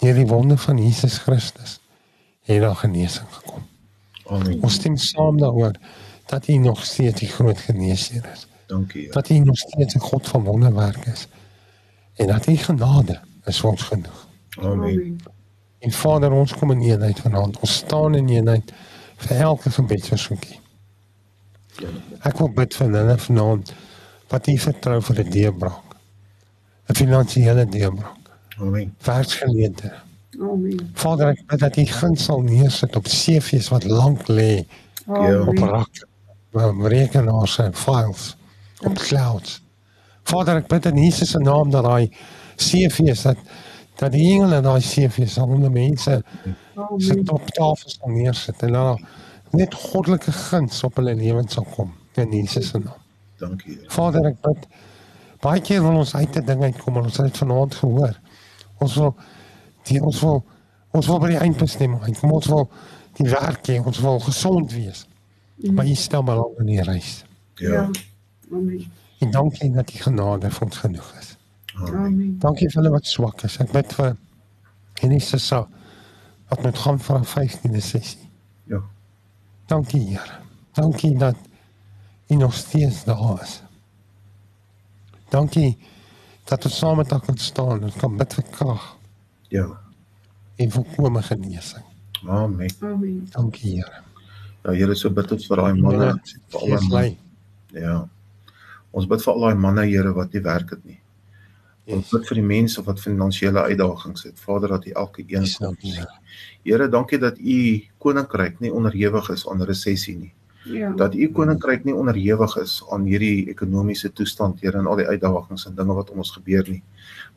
hierdie wonder van Jesus Christus het daar genesing gekom. Amen. Ons stem saam daaroor dat U nog steeds die groot geneesheer is. Dankie. Here. Dat U nog steeds 'n God van wonderwerke is. En dat U genade is ons genoeg. Amen. En Vader, ons kom in eenheid vanaand. Ons staan in eenheid vir elke gebedsversoekie. Ek wil bid vir hulle vanaand wat U vertrou vir 'n deurbraak. 'n Finansiële deurbraak. Amen. Werksgeleenthede. Amen. Vader, ek bid dat U guns sal neersit op CV's wat lank lê op Amen. rak, op rekenaars en files, op clouds. Vader, ek bid in Jesus se naam dat daai CV's dat dat die engele daai CV's sal onder mense se Amen. op tafels sal neersit en dan net goddelike guns op hulle lewens sal kom in Jesus se naam. Dankie. Here. Vader, ek bid baie keer wil ons uit 'n ding uitkom en ons het dit vanaand gehoor. Ons wil die ons wil ons wil by die eindbestemming uitkom. Ons wil die werk hê, ons wil gesond wees. Maar jy stel maar al in die reis. Ja. Ja. Amen. En dankie dat die genade vir ons genoeg is. Amen. Dankie vir hulle wat swak is. Ek bid vir Henisse sa wat met gaan van 15de sessie. Ja. Dankie Here. Dankie dat U nog steeds daar is. Dankie dat ons saam met mekaar kan staan en kan bid vir krag Ja. en volkomme genesing. Amen. Amen. Dankie Here. Ja, Here, so bid ons vir daai manne, vir al lei. Ja. Ons bid vir al daai manne, Here, wat nie werk het nie. Ons bid vir die mense wat finansiële uitdagings het. Vader, dat U elke een Yes, sal dankie, sien. Here. Here, dankie dat U koninkryk nie onderhewig is aan resessie nie. Ja. Dat U koninkryk nie onderhewig is aan hierdie ekonomiese toestand, Here, en al die uitdagings en dinge wat om ons gebeur nie.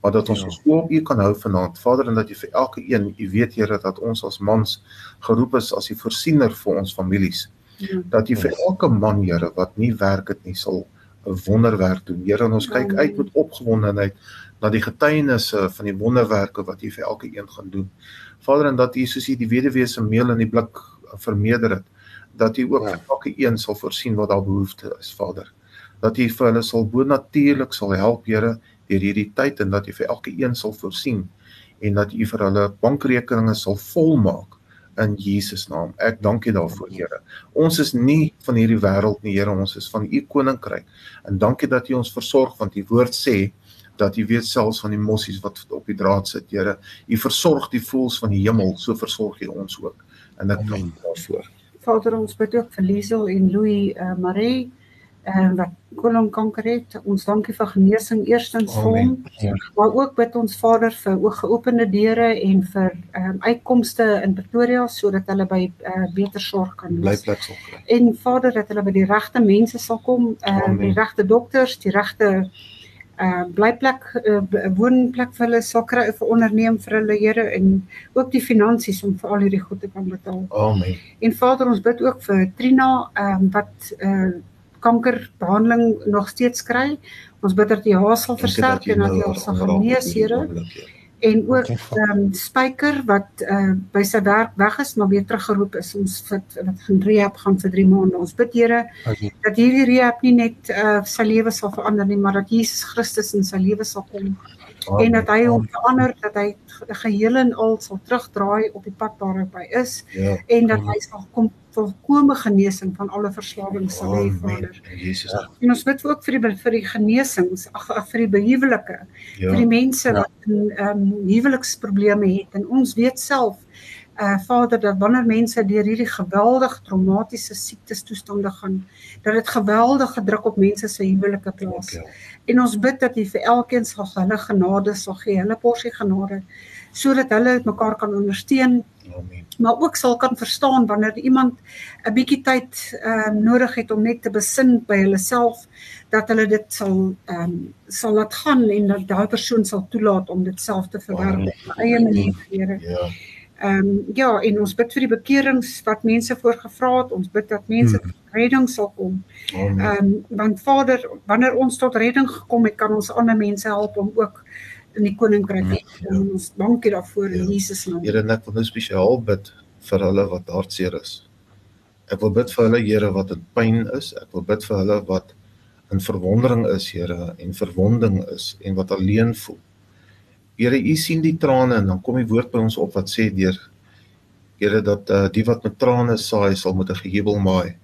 Maar dat ons Ja. ons oë op U kan hou vanaand, Vader, en dat U vir elke een, U weet, Here, dat ons as mans geroep is as die voorsiener vir ons families. Ja. dat jy vir elke man Here wat nie werk het nie sal 'n wonderwerk doen. Here, en ons kyk uit met opgewondenheid na die getuienisse van die wonderwerke wat U vir elke een gaan doen. Vader, en dat U soos U die weduwee se meel in die blik vermeerder het, dat U ook Ja. vir elke een sal voorsien wat daar behoefte is, Vader. Dat U vir hulle sal bonatuurlik sal help, Here, deur hierdie tyd en dat U vir elke een sal voorsien en dat U vir hulle bankrekeninge sal volmaak in Jesus naam. Ek dank U daarvoor, Here. Ons is nie van hierdie wêreld nie, Here, ons is van U koninkryk. En dankie dat U ons versorg want U woord sê dat U weet selfs van die mossies wat op die draad sit, Here. U versorg die voëls van die hemel, so versorg U ons ook. En ek dank. U daarvoor. Vader, ons bid ook vir Liesel en Louis uh, Marie uh, wat kolonkanker het. Ons dankie vir genesing eerstens vir hom, Ja. maar ook bid ons Vader vir oog geopende deure en vir um, uitkomste in Pretoria sodat hulle by uh, beter sorg kan wees. Blyplek sal kry. En Vader dat hulle by die regte mense sal kom, uh, Amen. die regte dokters, die regte uh blyplek uh, woonplek vir hulle sal kry vir onderneem vir hulle Here en ook die finansies om vir al hierdie goed te kan betaal. Amen. En Vader, ons bid ook vir Trina ehm um, wat uh kankerbehandeling nog steeds kry. Ons bid dat haar sal versterk en dat jy haar sal genees, Here. En ook ehm um, Spyker wat uh by sy werk weg is maar weer teruggeroep is. Ons wat wat gaan rehab gaan vir 3 maande. Ons bid Here Dankie. dat hierdie rehab nie net uh sy lewe sal verander nie, maar dat Jesus Christus in sy lewe sal kom en dat hy hom verander, dat hy ge- geheel en al sal terugdraai op die pad waarop hy is Ja. en dat hy sal kom volkomme genesing van alle verslawings sal hê. Vader. In Jesus. En ons bid ook vir die vir die genesings, ag vir die behuwelike, Ja. vir die mense Ja. wat in ehm um, huweliksprobleme het en ons weet self uh Vader dat wanneer mense deur hierdie geweldig traumatiese siektes toestande gaan, dat dit geweldige druk op mense se huwelike plaas. Ja. En ons bid dat U vir elkeen sal hulle genade sal gee, hulle porsie genade sodat hulle mekaar kan ondersteun, Amen. maar ook sal kan verstaan wanneer iemand 'n bietjie tyd ehm um, nodig het om net te besin by hulle self dat hulle dit sal ehm um, sal laat gaan en dat daai persoon sal toelaat om dit self te verwerk op sy eie manier, Here. Ja. Ehm um, ja, en ons bid vir die bekerings wat mense voorgevra het. Ons bid dat mense Mhm. tot redding sal kom. Ehm um, want Vader, wanneer ons tot redding gekom het, kan ons ander mense help om ook in die koninkryk te kom. En Ons dankie daarvoor in Ja. Jesus naam. Here, en ek wil nou spesiaal bid vir hulle wat hartseer is. Ek wil bid vir hulle Here wat in pyn is. Ek wil bid vir hulle wat in verwondering is, Here, en verwonding is en wat alleen voel. Here, U sien die trane en dan kom die woord by ons op wat sê deur Here dat uh, die wat met trane saai sal met 'n gehebel maai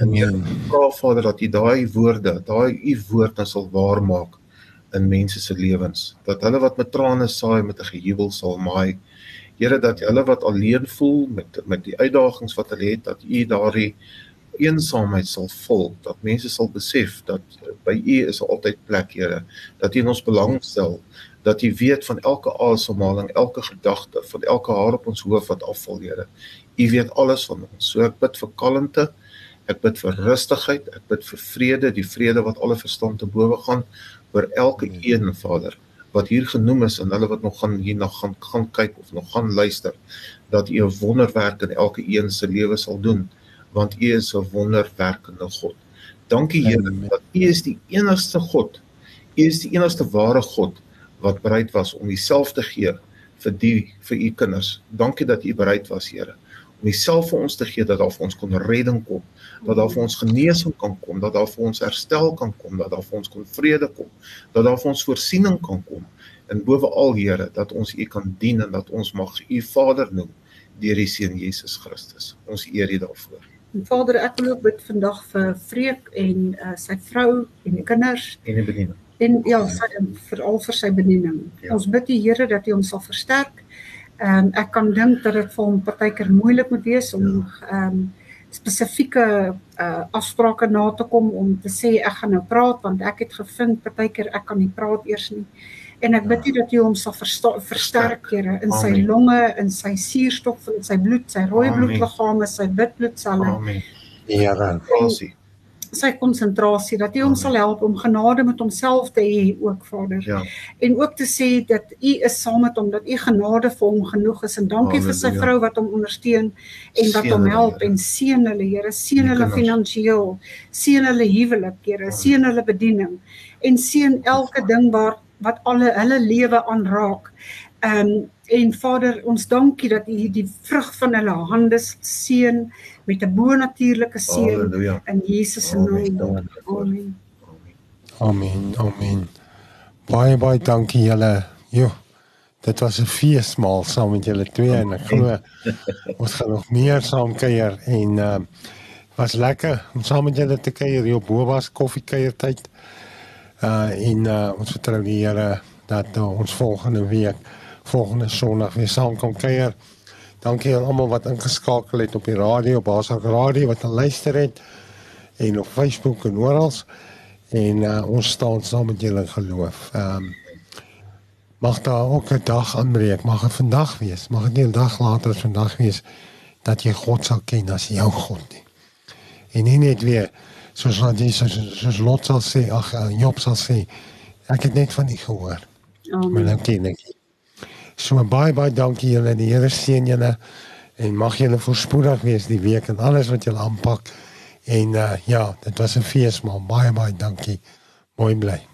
En Here, vra Vader dat U daai woorde, daai U woord nou sal waar maak in mense se lewens. Dat hulle wat met trane saai met 'n gejubel sal maai. Here dat hulle wat alleen voel met met die uitdagings wat hulle het, dat U daardie eensaamheid sal vul, dat mense sal besef dat by U is altyd plek, Here, dat U in ons belangstel, dat U weet van elke asemhaling, elke gedagte, van elke haar op ons hoof wat afval, Here. U weet alles van ons. So ek bid vir kalmte. Ek bid vir rustigheid, ek bid vir vrede, die vrede wat alle verstand te bowe gaan oor elke een Vader wat hier genoem is en hulle wat nog gaan hier na gaan gaan kyk of nog gaan luister dat U 'n wonderwerk in elke een se lewe sal doen want U is 'n wonderwerkende God. Dankie Here dat U is die enigste God. U is die enigste ware God wat bereid was om Homself te gee vir die vir U kinders. Dankie dat U bereid was Here om Homself vir ons te gee dat daar vir ons kon redding kom dat daar vir ons genesing kan kom, dat daar vir ons herstel kan kom, dat daar vir ons kon vrede kom, dat daar vir ons voorsiening kan kom. En bovenal Here, dat ons U kan dien en dat ons mag U Vader noem deur die seun Jesus Christus. Ons eer U daarvoor. En Vader, ek wil ook bid vandag vir Freek en uh, sy vrou en die kinders en die bediening. En ja, sy veral vir sy bediening. Ja. Ons bid die Here dat hy hom sal versterk. Ehm um, ek kan dink dat dit vir hom partykeer moeilik moet wees om ja. ehm ja. um, spesifieke uh afsprake na te kom om te sê ek gaan nou praat want ek het gevind partykeer ek kan nie praat eers nie. En ek bid U dat U hom sal versterk, Here, in sy longe, in sy suurstof, in sy bloed, sy rooi bloedliggame, sy wit bloedselle. Amen. Here, prasie sy konsentrasie dat U hom sal help om genade met homself te hê ook Vader. Ja. En ook te sê dat U is saam met hom, dat U genade vir hom genoeg is. En dankie Amen, vir sy vrou wat hom ondersteun en wat hom help en seën hulle Here, seën hulle finansiëel, seën hulle huwelik, Here, seën hulle bediening en seën elke ding waar wat alle hulle lewe aanraak. Ehm um, en Vader, ons dankie dat U die vrug van hulle hande seën met 'n bonatuurlike seën in Jesus se naam. Amen. Amen. Amen. Baie baie dankie julle. Jo. Dit was 'n feesmaal saam met julle twee en ek glo ons gaan nog meer saam kuier en uh was lekker om saam met julle te kuier hier op Bobas koffiekuiertyd. Uh en uh ons vertrou die Here dat uh, ons volgende week volgende Sondag weer saam kom kuier. Dankie aan almal wat ingeskakel het op die radio, Basak Radio wat geluister het en op Facebook en oral. En uh, ons staan saam met julle geloof. Ehm um, mag daar ook 'n dag aanbreek, mag dit vandag wees, mag dit nie 'n dag later as vandag wees dat jy God sal ken as jou God nie. En nie net weer soos wat jy soos, soos Lot sal sê, ag eh, Job sal sê, ek het net van u gehoor. Amen. Maar dan ken ek nie. So baie baie dankie julle. Die Here seën julle en mag julle voorspoedig wees die week en alles wat julle aanpak. En uh, ja, dit was 'n feesmaal. Baie baie dankie. Mooi bly.